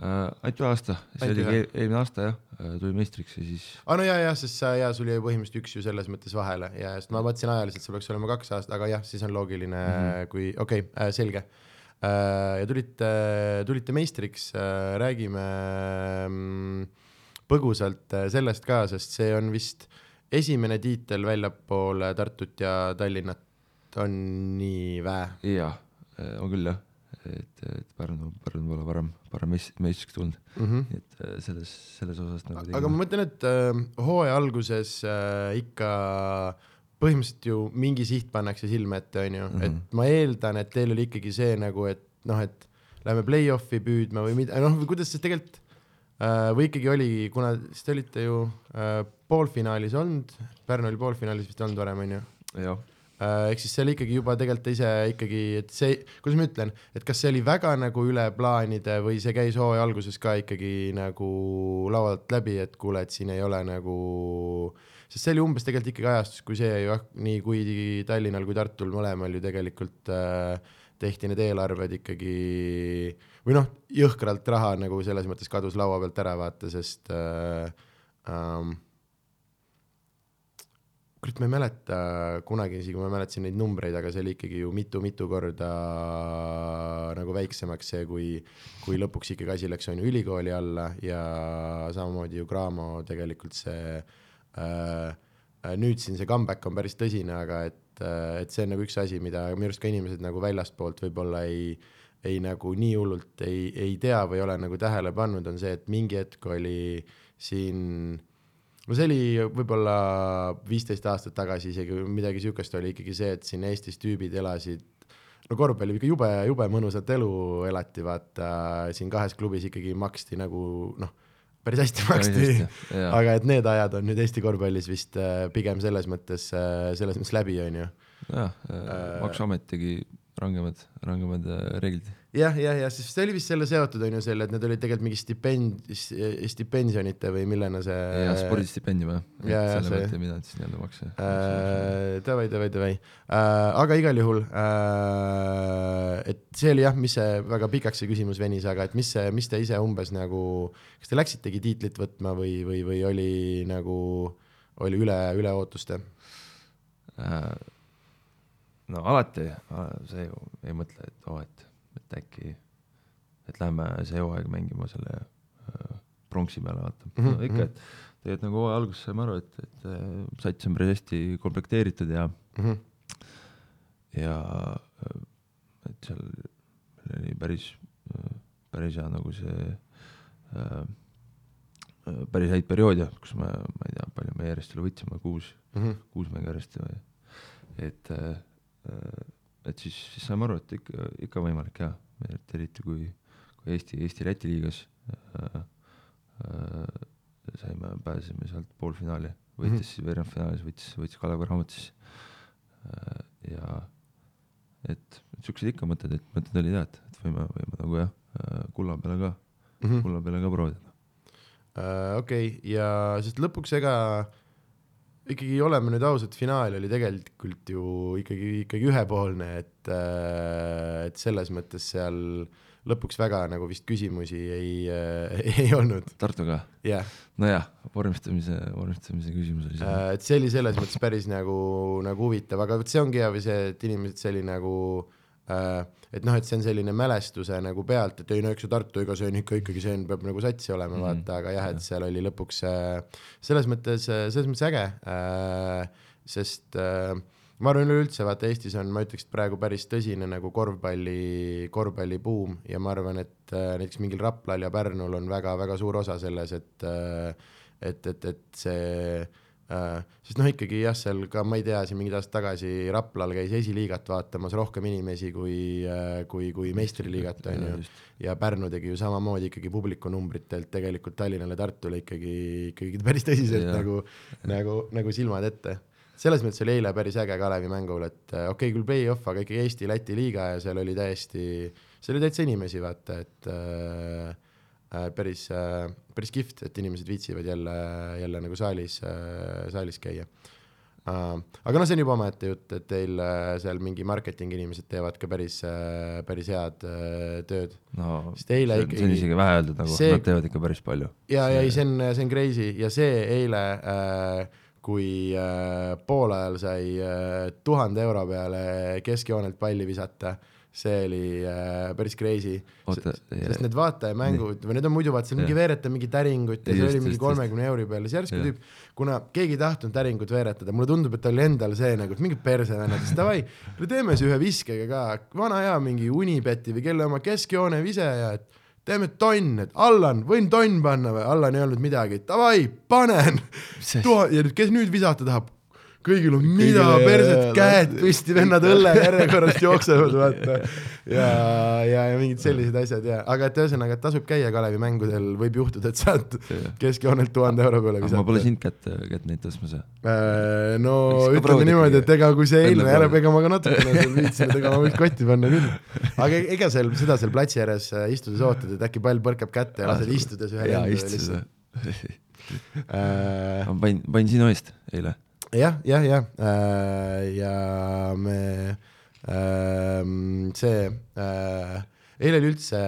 äh,. ainult ühe aasta, see eel- eelmine aasta jah, tuli meistriks ja siis aa no jaa, jah, sest sa ja sul jäi põhimõtteliselt üks ju selles mõttes vahele ja sest ma mõtlesin ajaliselt, sul peaks olema kaks aastat, aga jah, siis on loogiline mm. -hmm. kui okei okay, äh,, selge äh,. ja tulite, tulite meistriks äh,, räägime mm, põgusalt äh, sellest ka, sest see on vist esimene tiitel väljapoole Tartut ja Tallinnat on nii vä? jaa, on küll jah, et, et Pärnu, Pärnu pole varem, varem meist-, meistriks tulnud, Mm -hmm. nii et äh, selles, selles osas nagu aga ma mõtlen, et äh, hooaja alguses äh, ikka põhimõtteliselt ju mingi siht pannakse silme ette, onju, Mhm. et ma eeldan, et teil oli ikkagi see nagu, et noh, et lähme play-off'i püüdma või mida, noh, kuidas see tegelikult äh, või ikkagi oli, kuna siis te olite ju äh, poolfinaalis olnud, Pärnu oli poolfinaalis vist olnud varem, onju jah, äh,. Ehk siis see oli ikkagi juba tegelikult ise ikkagi, et see, kuidas ma ütlen, et kas see oli väga nagu üle plaanide või see käis hooaja alguses ka ikkagi nagu laualt läbi, et kuule, et siin ei ole nagu, sest see oli umbes tegelikult ikkagi ajastus, kui see ju jah, nii kui Tallinnal kui Tartul mõlemal ju tegelikult äh, tehti need eelarved ikkagi või noh, jõhkralt raha nagu selles mõttes kadus laua pealt ära vaata, sest äh, ähm, kurat, ma ei mäleta kunagi isegi, ma mäletasin neid numbreid, aga see oli ikkagi ju mitu-mitu korda nagu väiksemaks see, kui, kui lõpuks ikkagi asi läks on ju ülikooli alla ja samamoodi ju Graamo tegelikult see äh, äh, nüüd siin see comeback on päris tõsine, aga et äh,, et see on nagu üks asi, mida minu arust ka inimesed nagu väljastpoolt võib-olla ei ei nagu nii hullult ei, ei tea või ole nagu tähele pannud, on see, et mingi hetk oli siin no see oli võib-olla viisteist aastat tagasi isegi või midagi siukest oli ikkagi see, et siin Eestis tüübid elasid no korvpalli ikka jube, jube mõnusat elu elati, vaata siin kahes klubis ikkagi maksti nagu noh, päris hästi maksti, aga et need ajad on nüüd Eesti korvpallis vist äh, pigem selles mõttes, selles mõttes läbi, onju. jah, Äh, Maksuamet tegi rangemad, rangemad äh, reeglid. jah, jah, jah, sest see oli vist selle seotud on ju selle, et need olid tegelikult mingi stipend-, stipensionite või millena see ja spordistipendium jah, selle see- pealt ei pidanud siis nii-öelda makse. äh,. Davai, davai, davai äh,. aga igal juhul äh,, et see oli jah, mis see väga pikaks see küsimus venis, aga et mis see, mis te ise umbes nagu, kas te läksitegi tiitlit võtma või, või, või oli nagu, oli üle, üle ootuste? Äh, no alati sa ju ei mõtle, et oo, et, et äkki, et lähme see hooaeg mängima selle äh, pronksi peale, vaata mm. Mhm, -hmm. no ikka, et tegelikult nagu hooaja alguses saime aru, et, et äh, sats on päris hästi komplekteeritud ja, Mhm. ja äh, et seal oli päris, päris hea nagu see äh, äh, päris häid perioode, kus me, ma ei tea, palju me järjest üle võtsime, kuus, kuus mängu järjest või et, et siis, siis saime aru, et ikka, ikka võimalik ja et eriti kui, kui Eesti, Eesti-Läti liigas äh, äh, saime, pääsesime sealt poolfinaali, võitis Mhm. siis veerandfinaalis, võitis, võitis Kalev Cramo siis äh, ja et siuksed ikka mõtted, et mõtted olid jah, et, et võime, võime nagu jah, kulla peale ka, Mhm. kulla peale ka proovida. Äh, okei, ja sest lõpuks ega ikkagi oleme nüüd ausad, finaal oli tegelikult ju ikkagi, ikkagi ühepoolne, et, et selles mõttes seal lõpuks väga nagu vist küsimusi ei, ei olnud, Tartuga, jah. nojah, vormistamise, vormistamise küsimus oli see. et see oli selles mõttes päris nagu, nagu huvitav, aga vot see ongi hea või see, et inimesed selline nagu äh, et noh, et see on selline mälestuse nagu pealt, et ei no eks see Tartu, ega see on ikka ikkagi, see on, peab nagu satsi olema mm. -hmm. vaata, aga jah, et seal oli lõpuks äh, selles mõttes, selles mõttes äge äh,, sest äh, ma arvan üleüldse, vaata Eestis on, ma ütleks, praegu päris tõsine nagu korvpalli, korvpallibuum ja ma arvan, et äh, näiteks mingil Raplal ja Pärnul on väga-väga suur osa selles, et äh, et, et, et see äh, sest noh, ikkagi jah, seal ka ma ei tea, siin mingid aastad tagasi Raplal käis esiliigat vaatamas rohkem inimesi kui, kui, kui meistriliigat on ju. ja Pärnu tegi ju samamoodi ikkagi publikunumbritelt tegelikult Tallinnale, Tartule ikkagi, ikkagi päris tõsiselt Jaa. nagu, nagu, nagu silmad ette. selles mõttes oli eile päris äge Kalevi mängul, et äh, okei okay,, küll play-off, aga ikkagi Eesti-Läti liiga ja seal oli täiesti, seal oli täitsa inimesi, vaata, et äh, äh, päris äh,, päris kihvt, et inimesed viitsivad jälle, jälle nagu saalis äh,, saalis käia aga noh, see on juba omaette jutt, et teil äh, seal mingi marketingi inimesed teevad ka päris äh,, päris head äh, tööd. no Sest eile see on- see on ikkagi- isegi vähe öeldud, nagu see- nad teevad ikka päris palju. ja, ja ei, see on, see on crazy ja see eile äh,, kui äh, poolajal sai äh, tuhande euro peale keskjoonelt palli visata, see oli äh, päris crazy. Sest need vaatajamängud või need on muidu vaata, seal mingi veereta mingi täringut ja Just, see oli just, mingi just. kolmekümne euri peale, siis järsku tüüp, kuna keegi ei tahtnud täringut veeretada, mulle tundub, et tal oli endal see nagu, et mingi persevennad, siis davai, teeme siis ühe viskega ka, vana hea mingi Unibeti või kelle oma keskjoone vise ja et teeme tonn, et Allan, võin tonn panna või, Allan ei öelnud midagi, davai, panen. Ja nüüd, kes nüüd visata tahab? Kõigil on mida perset, käed püsti, vennad õlle järjekorrast jooksevad, vaata. ja, ja, ja mingid sellised asjad ja, aga et ühesõnaga, et tasub käia Kalevi mängudel, võib juhtuda, et saad keskjoonelt tuhande euro peale visata ma pole. sind kätt, kätt neid tõstmas. Äh, no ütleme proovida niimoodi, et ega kui see eilne proovida. ega ma ka natukene seal viitsin, et ega ma võiks kotti panna küll. aga e-, ega seal seda seal platsi ääres äh, istudes ootad, et äkki pall põrkab kätte ja lased istudes ühe lendu istusin. Äh, ma panin, panin sinu eest eile. jah, jah, jah äh,, ja me ähm,, see äh, eile oli üldse,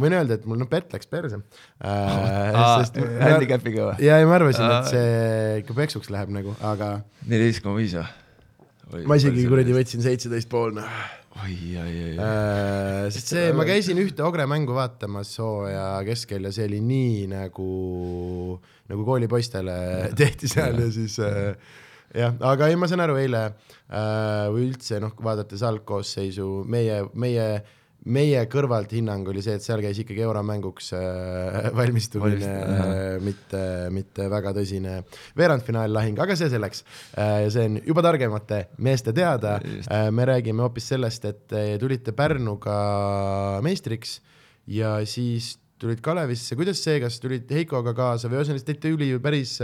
võin öelda, et mul noh, bett läks perse äh,. handicapiga või? ja, ja ma arvasin, et see ikka peksuks läheb nagu, aga neliteist koma viis või? ma isegi kuradi võtsin seitseteist pool noh oi, oi, oi, oi. äh,. sest see, ma käisin ühte Ogre mängu vaatamas hooaja keskel ja see oli nii nagu, nagu koolipoistele tehti seal ja siis äh, jah, aga ei, ma saan aru, eile äh, või üldse noh, vaadates algkoosseisu, meie, meie, meie kõrvalt hinnang oli see, et seal käis ikkagi euromänguks äh, valmistumine Valmistumine, äh,, mitte, mitte väga tõsine veerandfinaallahing, aga see selleks äh,. see on juba targemate meeste teada äh,. me räägime hoopis sellest, et te tulite Pärnuga meistriks ja siis tulid Kalevisse, kuidas see, kas tulid Heikoga kaasa või ühesõnaga, teid tuli ju päris,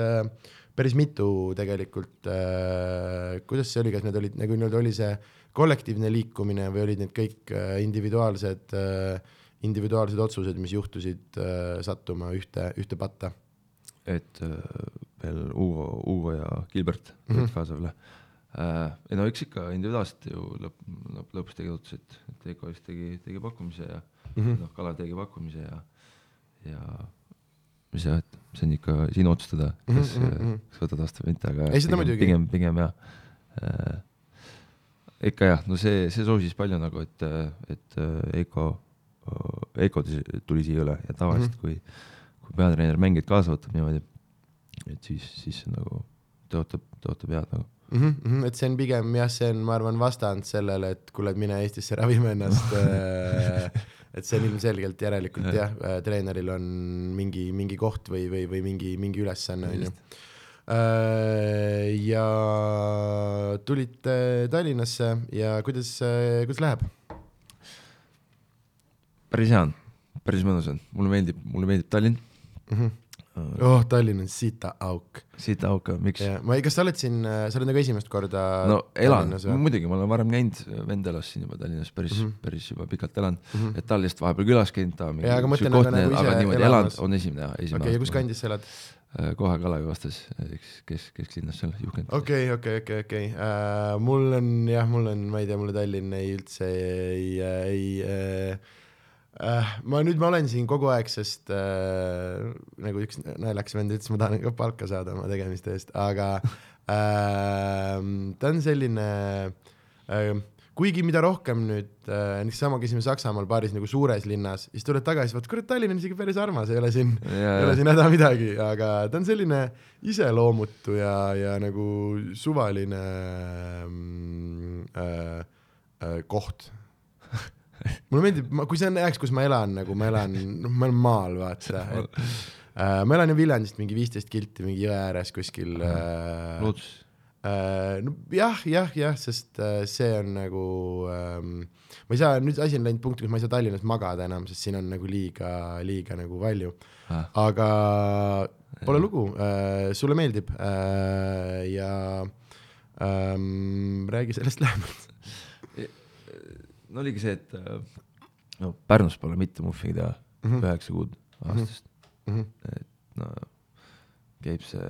päris mitu tegelikult äh,, kuidas see oli, kas need olid nagu nii-öelda oli see kollektiivne liikumine või olid need kõik äh, individuaalsed äh,, individuaalsed otsused, mis juhtusid äh, sattuma ühte, ühte patta? et äh, veel Ugo, Ugo ja Gilbert Mhm. tulid mm -hmm. kaasa veel äh,. ei no eks ikka individuaalselt ju lõpp, lõpp, lõpus tegi otsuseid, et Eiko vist tegi, tegi pakkumise ja mm Mhm. -hmm. noh, Kalev tegi pakkumise ja, ja mis jah, et see on ikka sinu otsustada, kas mm, Mhm, mhm, kas võtad vastu või mitte, aga Ei, pigem, muidugi. pigem, pigem jah äh,. ikka jah, no see, see soosis palju nagu, et, et äh, Eiko, Eiko tuli siia üle ja tavaliselt mm, -hmm. kui kui peatreener mängijaid kaasa võtab niimoodi, et siis, siis nagu tõotab, tõotab head nagu. mm. -hmm, et see on pigem jah, see on, ma arvan, vastand sellele, et kuule, mine Eestisse ravime ennast äh, et see on ilmselgelt järelikult jah, treeneril on mingi, mingi koht või, või, või mingi, mingi ülesanne onju. ja tulite Tallinnasse ja kuidas, kuidas läheb? päris hea on, päris mõnus on, mulle meeldib, mulle meeldib Tallinn mm. -hmm. oh, Tallinn on sita auk. siit auka, miks? ma ei, kas sa oled siin, sa oled nagu esimest korda no elan, muidugi, ma olen varem käinud, vend elas siin juba Tallinnas päris mm. -hmm. päris juba pikalt elanud mm. -hmm. et Tallinnast vahepeal külas käinud, ta on mõtlen, sükohtne, aga nagu aga niimoodi elanud, on esimene esimene okei, ja kus kandis sa elad? kohe Kalevi vastas, eks, kes, kesklinnas seal Juhkent okay.. okei, okei, okei, okei, mul on jah, mul on, ma ei tea, mulle Tallinn ei üldse ei, ei äh, äh, ma nüüd, ma olen siin kogu aeg, sest äh, nagu üks naljakas vend ütles, ma tahan ka palka saada oma tegemiste eest, aga äh, ta on selline äh, kuigi mida rohkem nüüd äh,, näiteks sama käisime Saksamaal paaris nagu suures linnas, siis tuled tagasi, vaat kurat, Tallinn on isegi päris armas, ei ole siin, ei ole siin häda midagi, aga ta on selline iseloomutu ja, ja nagu suvaline mm, äh, äh, koht. Mulle meeldib, kui see on jääks, kus ma elan, nagu ma elan, noh, ma olen maal, vaata, et äh, ma elan ju Viljandist mingi viisteist kilti mingi jõe ääres kuskil äh, loodus, Äh, no jah, jah, jah, sest äh, see on nagu ähm,, ma ei saa, nüüd asi on läinud punkti, kus ma ei saa Tallinnas magada enam, sest siin on nagu liiga, liiga nagu palju, Ah. aga pole lugu äh,, sulle meeldib äh, ja ähm, räägi sellest lähemalt. No oligi see, et äh, no Pärnus pole mitte muhvigi teha mm. -hmm. üheksa kuud aastast Mhm. et no käib see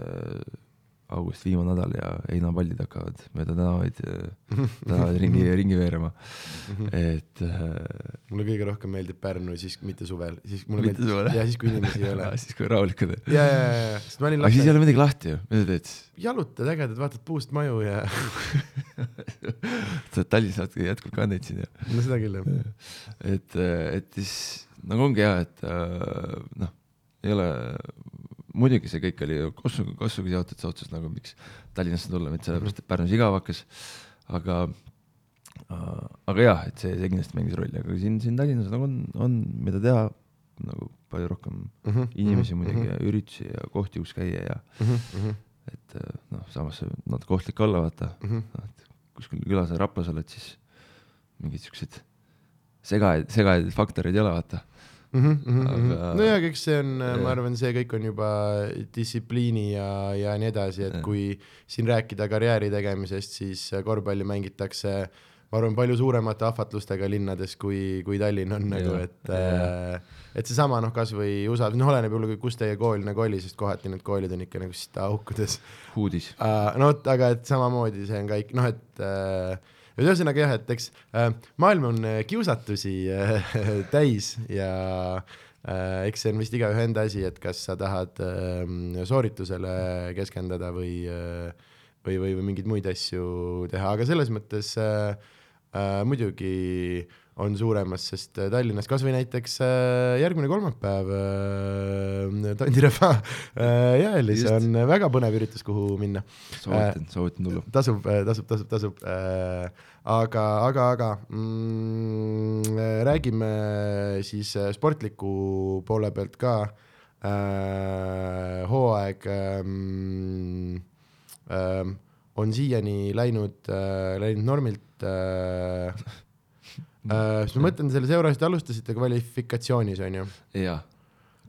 august viimane nädal ja heinapallid hakkavad mööda tänavaid, tänavaid ringi, ringi veerema, et äh, mulle kõige rohkem meeldib Pärnu siis mitte suvel, siis mulle Mitte meeldib ja siis, kui inimesi ei ole. siis kui rahulikud. ja, ja, ja, ja, sest ma olin aga siis ei ole midagi lahti ju, mida sa teed siis? jalutad ägedad, vaatad puust maju ja Tallinnas natuke jätkuvalt ka neid siin ja no seda küll jah. et, et siis nagu ongi hea, et äh, noh, ei ole, muidugi see kõik oli Kossuga, Kossuga seotud see otsus nagu miks Tallinnasse tulla, mitte sellepärast, et Pärnus igav hakkas, aga äh, aga jah, et see, see kindlasti mängis rolli, aga siin, siin Tallinnas nagu on, on, mida teha, nagu palju rohkem Mhm, inimesi muidugi ja üritusi ja kohti, kus käia ja et äh, noh, samas natuke ohtlik olla, vaata, Mhm. noh et kuskil külas või Raplas oled, siis mingid siuksed segajaid, segajaid faktoreid ei ole, vaata. Aga- no ja eks see on, ma arvan, see kõik on juba distsipliini ja, ja nii edasi, et Jah. kui siin rääkida karjääri tegemisest, siis korvpalli mängitakse, ma arvan, palju suuremate ahvatlustega linnades, kui, kui Tallinn on nagu, Jah, et äh, et seesama noh, kasvõi USA, noh, oleneb ju, kus teie kool nagu oli, sest kohati need koolid on ikka nagu sita aukudes huudis. uh,. no vot, aga et samamoodi see on ka ikka noh, et et ühesõnaga jah, et eks uh, maailm on äh, kiusatusi uh, täis ja eks see on vist igaühe enda asi, et kas sa tahad uh, sooritusele keskenduda või või, või, või mingeid muid asju teha, aga selles mõttes muidugi on suuremas, sest äh, Tallinnas kasvõi näiteks äh, järgmine kolmapäev äh, Tondirehva äh, jäälis on väga põnev üritus, kuhu minna. soovitan, soovitan tulla. tasub, tasub, tasub, tasub aga, aga, aga mm, räägime siis sportliku poole pealt ka hooaeg ähm, on siiani läinud läinud normilt äh, äh,. siis ma mõtlen, selles euros te alustasite kvalifikatsioonis, on ju? jaa,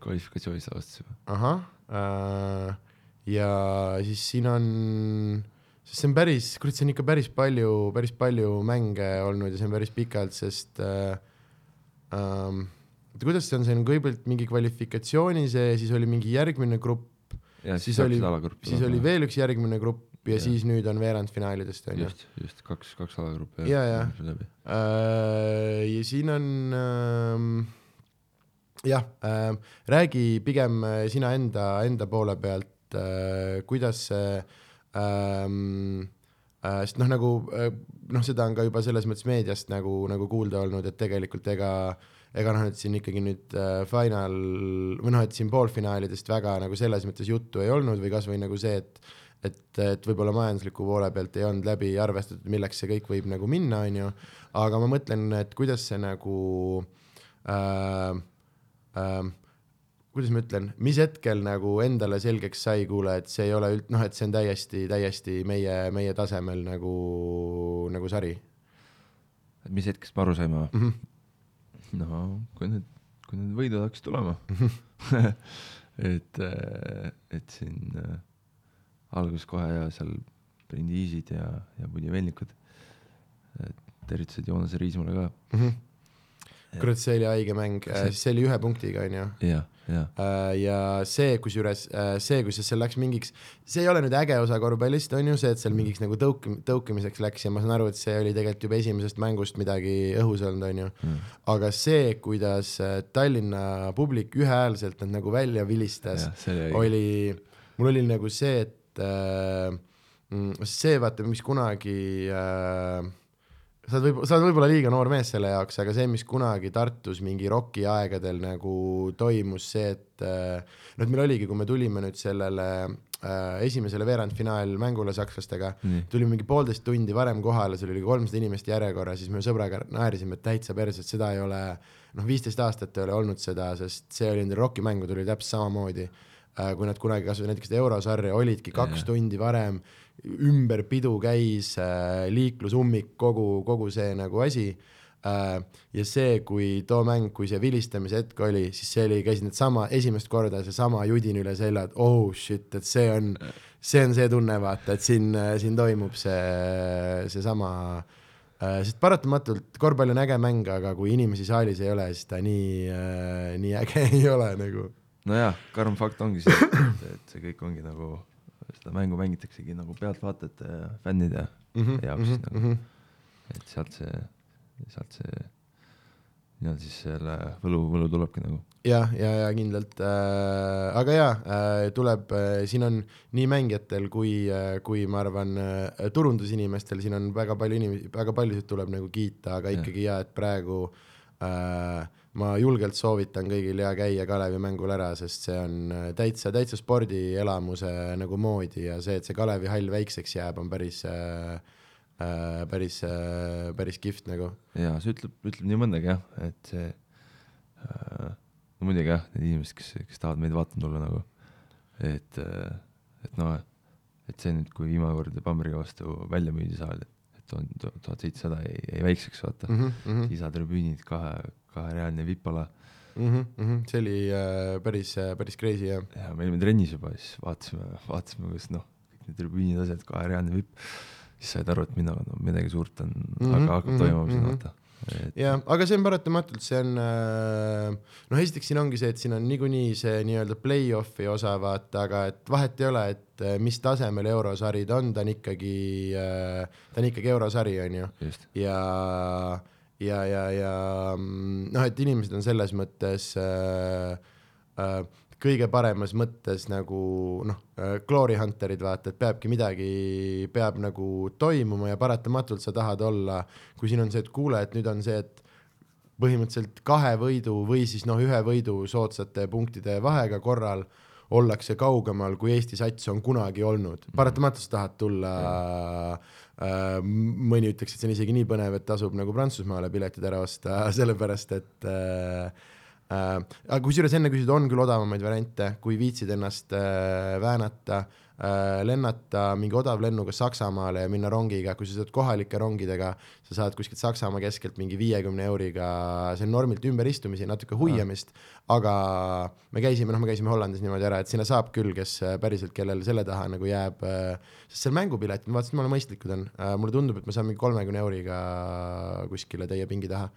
kvalifikatsioonis alustasime. ahah äh,, ja siis siin on, sest see on päris, kurat, see on ikka päris palju, päris palju mänge olnud ja see on päris pikalt, sest äh, ähm, kuidas see on, see on kõigepealt mingi kvalifikatsiooni see, siis oli mingi järgmine grupp, ja siis oli, siis oli veel üks järgmine grupp ja, ja siis nüüd on veerandfinaalidest on ju. just, just kaks, kaks alagruppi. ja, ja, äh, ja siin on ähm, jah äh,, räägi pigem äh, sina enda, enda poole pealt äh,, kuidas see ähm, äh, sest noh, nagu äh, noh, seda on ka juba selles mõttes meediast nagu, nagu kuulda olnud, et tegelikult ega äh, ega noh, et siin ikkagi nüüd äh, final või noh, et siin poolfinaalidest väga nagu selles mõttes juttu ei olnud või kasvõi nagu see, et et, et võib-olla majandusliku poole pealt ei olnud läbi arvestatud, milleks see kõik võib nagu minna, on ju, aga ma mõtlen, et kuidas see nagu äh, äh, kuidas ma ütlen, mis hetkel nagu endale selgeks sai, kuule, et see ei ole üld-, noh, et see on täiesti, täiesti meie, meie tasemel nagu, nagu sari. mis hetkest me aru saime või mm? -hmm no kui need, kui need võidud hakkasid tulema et, äh, et siin äh, alguses kohe ja seal Brindiisid ja, ja Budivelnikud tervitused Joonas Riismale ka mm. -hmm. kurat, see oli haige mäng, äh, see oli ühe punktiga, onju. jah Äh, ja see, kusjuures äh, see, kusjuures seal läks mingiks, see ei ole nüüd äge osa korvpallist, on ju see, et seal mingiks nagu tõuk-, tõukimiseks läks ja ma saan aru, et see oli tegelikult juba esimesest mängust midagi õhus olnud, on ju mm.. aga see, kuidas Tallinna publik ühehäälselt nad nagu välja vilistas, oli, mul oli nagu see, et äh, mm, see vaata, mis kunagi äh, sa oled võib, sa oled võib-olla liiga noor mees selle jaoks, aga see, mis kunagi Tartus mingi roki aegadel nagu toimus, see, et äh, noh, et meil oligi, kui me tulime nüüd sellele äh, esimesele veerandfinaalmängule sakslastega mm., tulime mingi poolteist tundi varem kohale, seal oli kolmsada inimest järjekorras, siis me sõbraga naerisime, et täitsa perse, et seda ei ole, noh, viisteist aastat ei ole olnud seda, sest see oli nendel rokimängudel oli täpselt samamoodi kui nad kunagi kasvõi näiteks eurosarja olidki kaks ja, tundi varem ümber pidu käis äh, liiklusummik, kogu, kogu see nagu asi äh,. ja see, kui too mäng, kui see vilistamise hetk oli, siis see oli, käisid needsama, esimest korda seesama judin üle selja, et oh shit, et see on, see on see tunne, vaata, et siin, siin toimub see, seesama äh,, sest paratamatult korvpall on äge mäng, aga kui inimesi saalis ei ole, siis ta nii äh,, nii äge ei ole nagu. Nojah, karm fakt ongi see, et, et see kõik ongi nagu seda mängu mängitaksegi nagu pealtvaatajate ja fännide mm -hmm, jaoks mm -hmm, nagu -hmm. et sealt see, sealt see nii-öelda siis selle võlu, võlu tulebki nagu. jah, ja, ja, ja kindlalt äh,, aga jaa äh,, tuleb äh,, siin on nii mängijatel kui äh,, kui ma arvan äh, turundusinimestel, siin on väga palju inimesi, väga paljusid tuleb nagu kiita, aga ikkagi ja, et praegu äh, ma julgelt soovitan kõigil ja käia Kalevi mängul ära, sest see on äh, täitsa, täitsa spordielamuse nagu moodi ja see, et see Kalevi hall väikseks jääb, on päris äh, äh, päris äh,, päris kihvt nagu. ja see ütleb, ütleb nii mõndagi jah, et see äh,, no muidugi jah, need inimesed, kes, kes tahavad meid vaatama tulla nagu, et äh,, et noh, et see nüüd, kui viimane kord Bamberiga vastu välja müüdi saal, et on tuhat seitsesada jäi, väikseks vaata mm, -hmm. lisatribüünid kahe kaherealine vipala mm. -hmm, mm -hmm. see oli äh, päris äh,, päris crazy jah. ja me olime trennis juba, siis vaatasime, vaatasime, kuidas noh, kõik need tribüünid, asjad, kaherealine vipp, siis said aru, et midagi, no midagi suurt on mm, -hmm, aga hakkab mm -hmm, toimuma siin mm -hmm. vaata et.... jah, aga see on paratamatult, see on äh, noh, esiteks siin ongi see, et siin on niikuinii see nii-öelda play-off'i osa vaata, aga et vahet ei ole, et äh, mis tasemel eurosari ta on, ta on ikkagi ta on ikkagi eurosari, on ju. ja ja, ja, ja mm, noh, et inimesed on selles mõttes äh, äh, kõige paremas mõttes nagu noh äh,, glory hunter'id vaata, et peabki midagi, peab nagu toimuma ja paratamatult sa tahad olla, kui siin on see, et kuule, et nüüd on see, et põhimõtteliselt kahe võidu või siis noh, ühe võidu soodsate punktide vahega korral ollakse kaugemal, kui Eesti sats on kunagi olnud. Mhm. paratamatult sa tahad tulla mm mõni ütleks, et see on isegi nii põnev, et tasub nagu Prantsusmaale piletid ära osta, sellepärast et äh, äh, aga kusjuures enne küsida, on küll odavamaid variante, kui viitsid ennast äh, väänata äh, lennata mingi odavlennuga Saksamaale ja minna rongiga, kui sa saad kohalike rongidega, sa saad kuskilt Saksamaa keskelt mingi viiekümne euriga, see on normilt ümberistumisi, natuke huiamist, aga me käisime, noh, me käisime Hollandis niimoodi ära, et sinna saab küll, kes äh, päriselt, kellel selle taha nagu jääb, äh, sest seal mängupiletid, ma vaatasin, jumala mõistlikud on, mulle tundub, et ma saan mingi kolmekümne euriga kuskile teie pingi taha,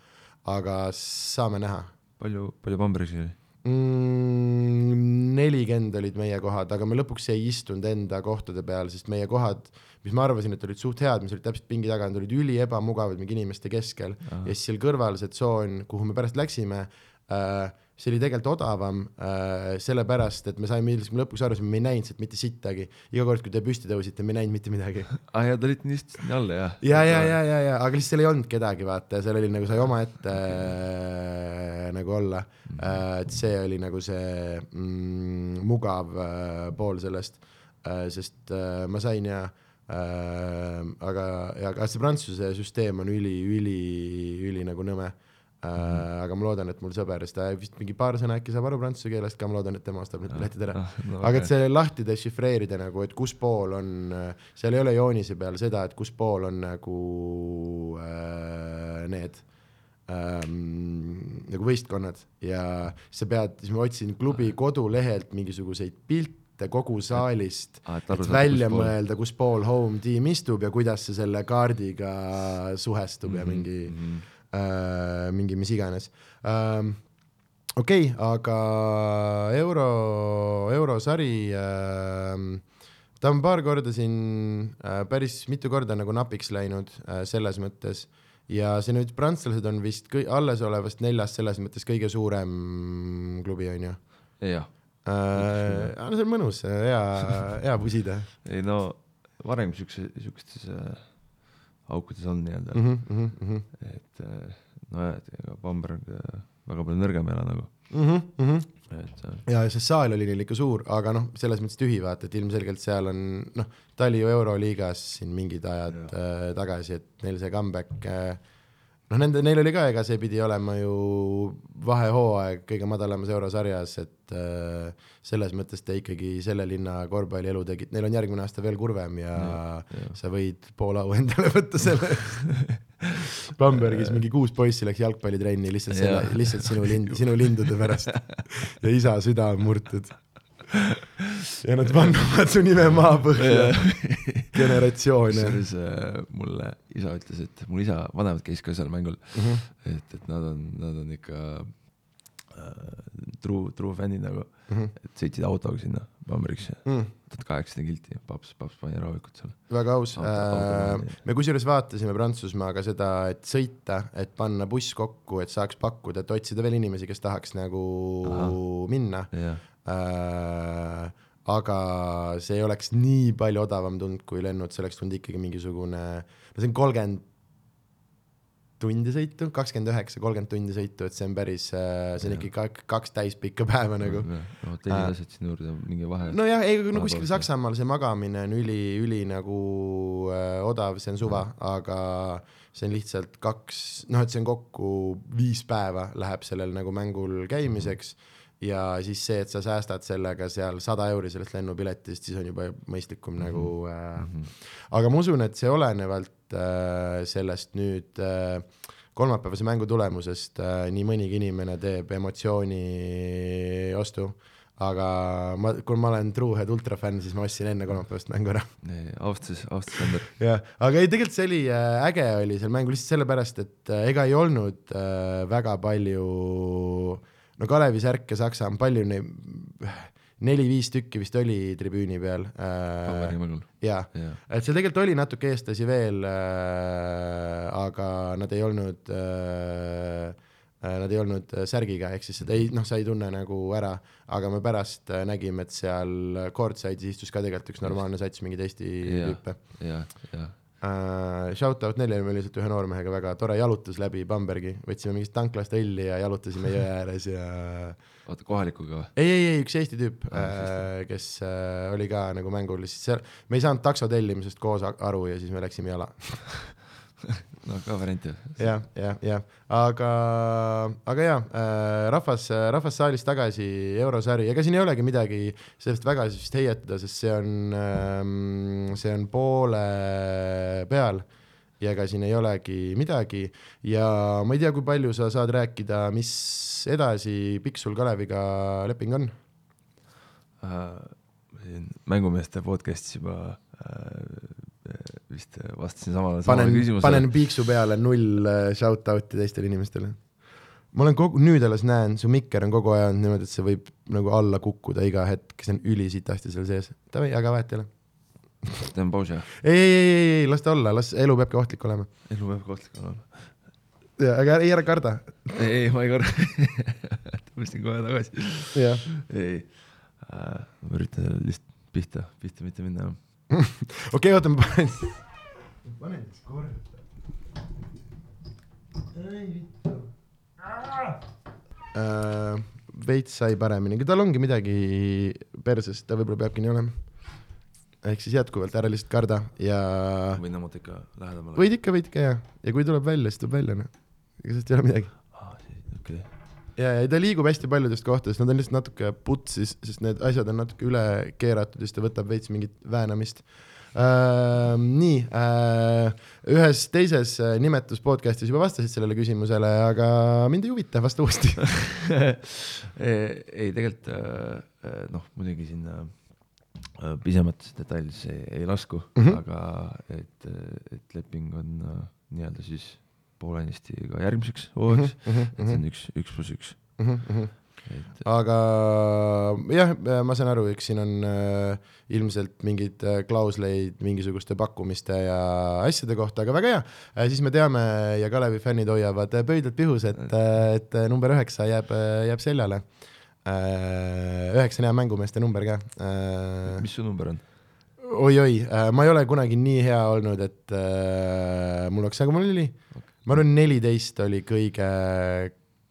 aga saame näha. Palju, palju Bambergis oli? Mm, nelikümmend olid meie kohad, aga me lõpuks ei istunud enda kohtade peal, sest meie kohad, mis ma arvasin, et olid suht head, mis olid täpselt pingi taga, need olid üli ebamugavad mingi inimeste keskel Aha. ja siis seal kõrval see tsoon, kuhu me pärast läksime äh,, see oli tegelikult odavam äh, sellepärast, et me saime, me lõpuks arvasime, me ei näinud sealt mitte sittagi. iga kord, kui te püsti tõusite, me ei näinud mitte midagi. aa ah, ja te olite nii istunud alla, jah? ja, ja, ja, ja, ja, aga lihtsalt seal ei olnud kedagi, vaata, seal oli nagu sai omaette äh, nagu olla äh,. et see oli nagu see mm, mugav äh, pool sellest äh,, sest äh, ma sain ja äh, aga, ja aga see Prantsuse süsteem on üli, üli, üli nagu nõme Äh, aga ma loodan, et mul sõber, sest ta vist mingi paar sõna äkki saab aru prantsuse keelest ka, ma loodan, et tema ostab need piletid ära ah, no,. aga et see lahti dešifreerida nagu, et kus pool on, seal ei ole joonise peal seda, et kus pool on nagu äh, need ähm, nagu võistkonnad ja sa pead, siis ma otsin klubi ah. kodulehelt mingisuguseid pilte kogu saalist ah,, et, et välja kus mõelda, kus pool home tiim istub ja kuidas see selle kaardiga suhestub mm -hmm, ja mingi mm -hmm äh, mingi mis iganes ähm,. okei okay,, aga euro, eurosari äh, ta on paar korda siin äh, päris mitu korda nagu napiks läinud äh, selles mõttes ja see nüüd prantslased on vist kõi, alles olevast neljast selles mõttes kõige suurem klubi on ju? jah äh,. see on mõnus, hea, hea pusida. ei no varem siukse, siukestes äh aukudes on nii-öelda mm. -hmm, mm -hmm. et äh, nojah, et ega Bamberg äh, väga palju nõrgem ei ole nagu mm. -hmm. et äh, ja, ja see saal oli neil ikka suur, aga noh, selles mõttes tühi vaata, et ilmselgelt seal on noh, ta oli ju Euroliigas siin mingid ajad äh, tagasi, et neil see comeback äh, noh, nende, neil oli ka, ega see pidi olema ju vahehooaeg kõige madalamas eurosarjas, et äh, selles mõttes te ikkagi selle linna korvpallielu tegite, neil on järgmine aasta veel kurvem ja, ja, ja. sa võid pool au endale võtta selle eest Bambergis mingi kuus poissi läks jalgpallitrenni lihtsalt selle, lihtsalt sinu lind, sinu lindude pärast. Ja isa süda on murtud. Ja nad vannuvad su nime maapõhja generatsioone. kusjuures äh, mulle isa ütles, et mul isa, vanemad käis ka seal mängul mm, -hmm. et, et nad on, nad on ikka äh, true, true fännid nagu mm, -hmm. et sõitsid autoga sinna Bambergisse mm., tuhat kaheksasada kilti, paps, paps pani rahulikult seal. väga aus, äh, me kusjuures vaatasime Prantsusmaaga seda, et sõita, et panna buss kokku, et saaks pakkuda, et otsida veel inimesi, kes tahaks nagu Aha. minna yeah äh, aga see ei oleks nii palju odavam tulnud kui lennud, see oleks tulnud ikkagi mingisugune, no see on kolmkümmend tundi sõitu, kakskümmend üheksa, kolmkümmend tundi sõitu, et see on päris, äh, see on ikkagi kaks, kaks täispikka päeva nagu. hotellid äh, asjad sinna juurde, mingi vahe. nojah, ei, no kuskil Saksamaal see magamine on üli, üli nagu äh, odav, see on suva, aga see on lihtsalt kaks, noh, et see on kokku viis päeva läheb sellel nagu mängul käimiseks. Mm ja siis see, et sa säästad sellega seal sada euri sellest lennupiletist, siis on juba mõistlikum mm -hmm. nagu äh,. Mm -hmm. aga ma usun, et see olenevalt äh, sellest nüüd äh, kolmapäevase mängu tulemusest äh, nii mõnigi inimene teeb emotsiooni ostu aga ma, kui ma olen Truehead ultrafänn, siis ma ostsin enne kolmapäevast mängu ära. austus, austus Ander. jah, aga ei, tegelikult see oli äh,, äge oli seal mängu lihtsalt sellepärast, et äh, ega ei olnud äh, väga palju no Kalevi särke Saksa on palju neid, neli-viis tükki vist oli tribüüni peal äh,. jaa ja., et seal tegelikult oli natuke eestlasi veel äh,, aga nad ei olnud äh, äh Nad ei olnud särgiga, ehk siis seda ei, noh, sa ei tunne nagu ära, aga me pärast äh, nägime, et seal courtside'is istus ka tegelikult üks normaalne sats mingeid Eesti tüüpe. jah, jah Uh, shout out Nelile, me lihtsalt ühe noormehega väga tore jalutus läbi Bambergi, võtsime mingist tanklast õlli ja jalutasime jõe ääres ja. oota, kohalikuga või? ei, ei, ei, üks Eesti tüüp ah,, uh, kes uh, oli ka nagu mängul, lihtsalt seal, me ei saanud takso tellimisest koos aru ja siis me läksime jala no ka variant ju. jah, jah, jah, aga, aga jaa äh,, rahvas, rahvas saalis tagasi, eurosari, ega siin ei olegi midagi sellest väga vist heietada, sest see on ähm,, see on poole peal ja ega siin ei olegi midagi ja ma ei tea, kui palju sa saad rääkida, mis edasi, pikk sul Kaleviga leping on? siin mängumeeste podcast'is juba äh, vist vastasin samale, samale küsimusele. panen piiksu peale null äh, shout-out'i teistele inimestele. ma olen kogu, nüüd alles näen, su mikker on kogu aeg niimoodi, et see võib nagu alla kukkuda iga hetk, see on ülisitasti seal sees. Davai, aga vahet ei ole. teen pausi, ei, ei, ei, ei, ei, las ta olla, las elu peabki ohtlik olema. elu peab kohtlik olema. aga ei, ära karda. ei, ei, ma ei karda. tõmbasin kohe tagasi. jah, ei äh,, ma üritan lihtsalt pihta, pihta mitte minna. okei, oota, ma panen. panen siis korda. ei vittu. veits sai paremini, aga tal ongi midagi perses, ta võib-olla peabki nii olema. ehk siis jätkuvalt ära lihtsalt karda ja võin tõmmata ikka lähedamale. võid ikka, võid ikka ja, ja kui tuleb välja, siis tuleb välja noh, ega sellest ei ole midagi. okei, ja, ja ta liigub hästi paljudest kohtadest, nad on lihtsalt natuke putsis, sest need asjad on natuke üle keeratud ja siis ta võtab veits mingit väänamist äh,. nii äh,, ühes teises äh, nimetus podcast'is juba vastasid sellele küsimusele, aga mind ei huvita, vasta uuesti. ei, tegelikult äh, äh, noh, muidugi sinna pisematesse detailidesse ei, ei lasku mm, Mhm. -hmm. aga et, et leping on nii-öelda siis poolenisti ka järgmiseks hooaegs, Mhm, et see on üks, üks pluss üks, et aga jah, ma saan aru, eks siin on äh, ilmselt mingeid äh, klausleid mingisuguste pakkumiste ja asjade kohta, aga väga hea äh,, siis me teame ja Kalevi fännid hoiavad äh, pöidlad pihus, et, et äh, number üheksa jääb, jääb seljale äh,. üheksa on hea mängumeeste number ka äh,. mis su number on? oi-oi äh,, ma ei ole kunagi nii hea olnud, et äh, mul oleks, aga mul oli, ma arvan, neliteist oli kõige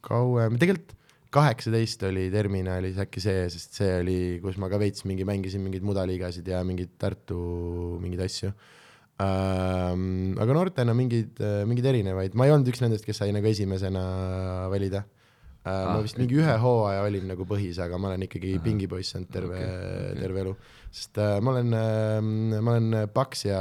kauem, tegelikult kaheksateist oli terminalis äkki see, sest see oli, kus ma ka veits mingi mängisin mingeid mudaliigasid ja mingeid Tartu mingeid asju ähm,. aga noortena mingeid, mingeid erinevaid, ma ei olnud üks nendest, kes sai nagu esimesena valida äh,. ma Ah, vist mingi ühe hooaja olin nagu põhis, aga ma olen ikkagi pingipoiss olnud terve okay, okay. terve elu, sest äh, ma olen äh,, ma olen paks ja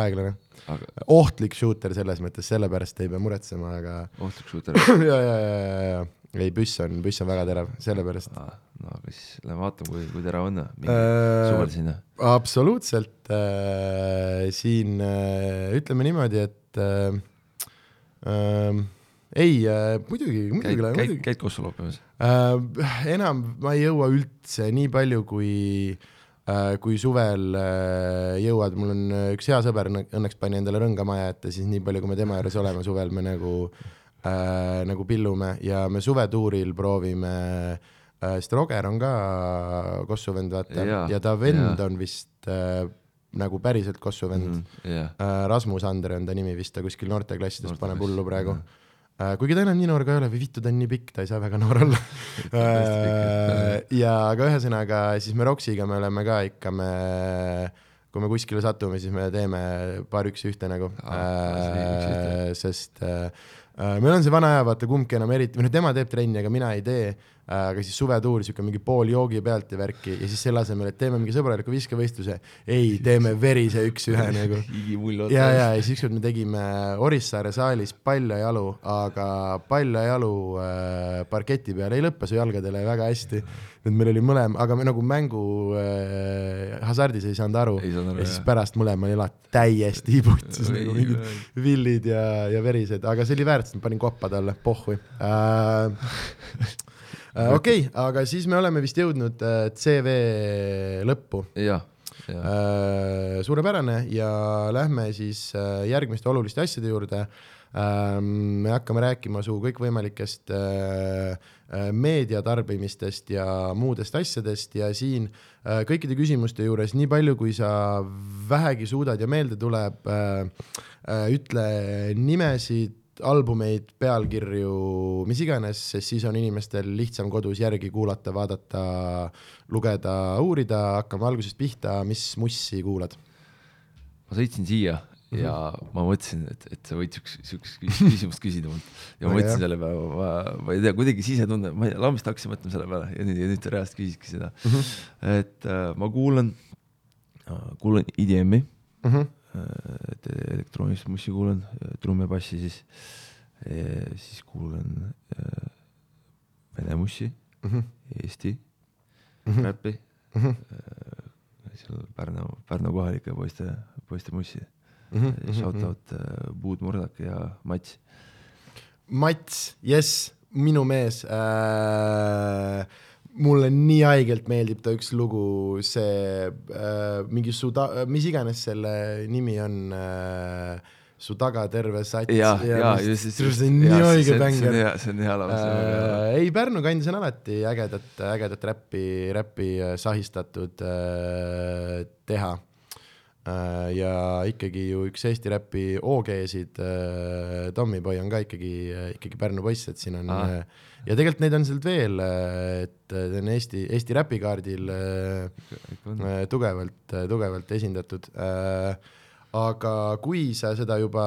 aeglane, aga ohtlik shooter selles mõttes, sellepärast ei pea muretsema, aga ohtlik shooter ja, ja, ja, ja, ja ei, püss on, püss on väga terav, sellepärast ah,. no aga siis lähme vaatame, kui, kui terav on, mingi Äh, suvel sinna. absoluutselt äh, siin äh, ütleme niimoodi, et äh, äh, ei äh,, muidugi, muidugi,, käid, käid Kossu loopimas? äh,. enam ma ei jõua üldse nii palju, kui äh, kui suvel äh, jõuad, mul on äh, üks hea sõber õnne- õnneks pani endale rõnga maja ette, siis nii palju, kui me tema juures oleme suvel, me nagu äh, nagu pillume ja me suvetuuril proovime äh, sest Roger on ka Kossu vend, vaata, ja ta vend jaa. on vist äh, nagu päriselt Kossu vend mm. Äh, Rasmus Andre on ta nimi vist, ta kuskil noorteklassidest Noorteklass, paneb hullu praegu jah.. Uh, kuigi ta enam nii noor ka ei ole või vittu, ta on nii pikk, ta ei saa väga noor olla uh,. ja aga ühesõnaga siis me Roksiga me oleme ka ikka, me, kui me kuskile satume, siis me teeme paar üks-ühte nagu uh,, sest uh, meil on see vana aja, vaata kumbki enam eriti, või noh, tema teeb trenni, aga mina ei tee. Aga siis suvetuur, siuke mingi pool joogi pealt ja värki ja siis selle asemel, et teeme mingi sõbraliku viskevõistluse, ei, teeme verise üks-ühe nagu ja, ja, ja siis ükskord me tegime Orissaare saalis paljajalu, aga paljajalu äh, parketi peal ei lõppe su jalgadele väga hästi. et meil oli mõlem, aga me nagu mängu äh, hasardis ei saanud aru ja siis jah. pärast mõlemal jalad täiesti Oi, nagu mingid villid ja, ja verised, aga see oli väärt, sest ma panin koppa talle, pohhui äh,. Äh, okei, aga siis me oleme vist jõudnud äh, CV lõppu jah, jah, Äh, suurepärane ja lähme siis järgmiste oluliste asjade juurde. me hakkame rääkima su kõikvõimalikest meediatarbimistest ja muudest asjadest ja siin kõikide küsimuste juures, nii palju kui sa vähegi suudad ja meelde tuleb, ütle nimesid, albumeid, pealkirju, mis iganes, sest siis on inimestel lihtsam kodus järgi kuulata, vaadata, lugeda, uurida, hakkame algusest pihta, mis mussi kuulad? ma sõitsin siia ja ma mõtlesin, et, et sa võid siukest, siukest küsimust küsida mult ja ma mõtlesin selle peale, ma, ma ei tea, kuidagi sisetunne, ma lambist hakkasin mõtlema selle peale ja nüüd, ja nüüd sa reaalselt küsisidki seda mm. -hmm. et äh, ma kuulan, kuulan EDM-i Mhm. äh, et elektroonilist mussi kuulan, trumm ja bassi siis, siis kuulan äh, vene mussi, Mhm. Eesti Mhm. räppi, Mhm. seal Pärnu, Pärnu kohalike poiste, poiste mussi. Mhm. Shout out äh, Puud Murdak ja Mats. Mats, jess, minu mees äh,. Mulle nii haigelt meeldib ta üks lugu, see äh, mingi su ta-, mis iganes selle nimi on äh,. su taga terve sats. ja, ja just, just, see on nii haige hea, see on hea laul. Äh, ei, Pärnu kandis on alati ägedat, ägedat räppi, räppi äh, sahistatud äh, teha. Ja ikkagi ju üks Eesti räpi OG-sid äh,, Tommyboy on ka ikkagi, ikkagi Pärnu poiss, et siin on Ah. äh, ja tegelikult neid on sealt veel, et äh, ta on Eesti, Eesti räpikaardil äh, äh, tugevalt, tugevalt esindatud äh, aga kui sa seda juba,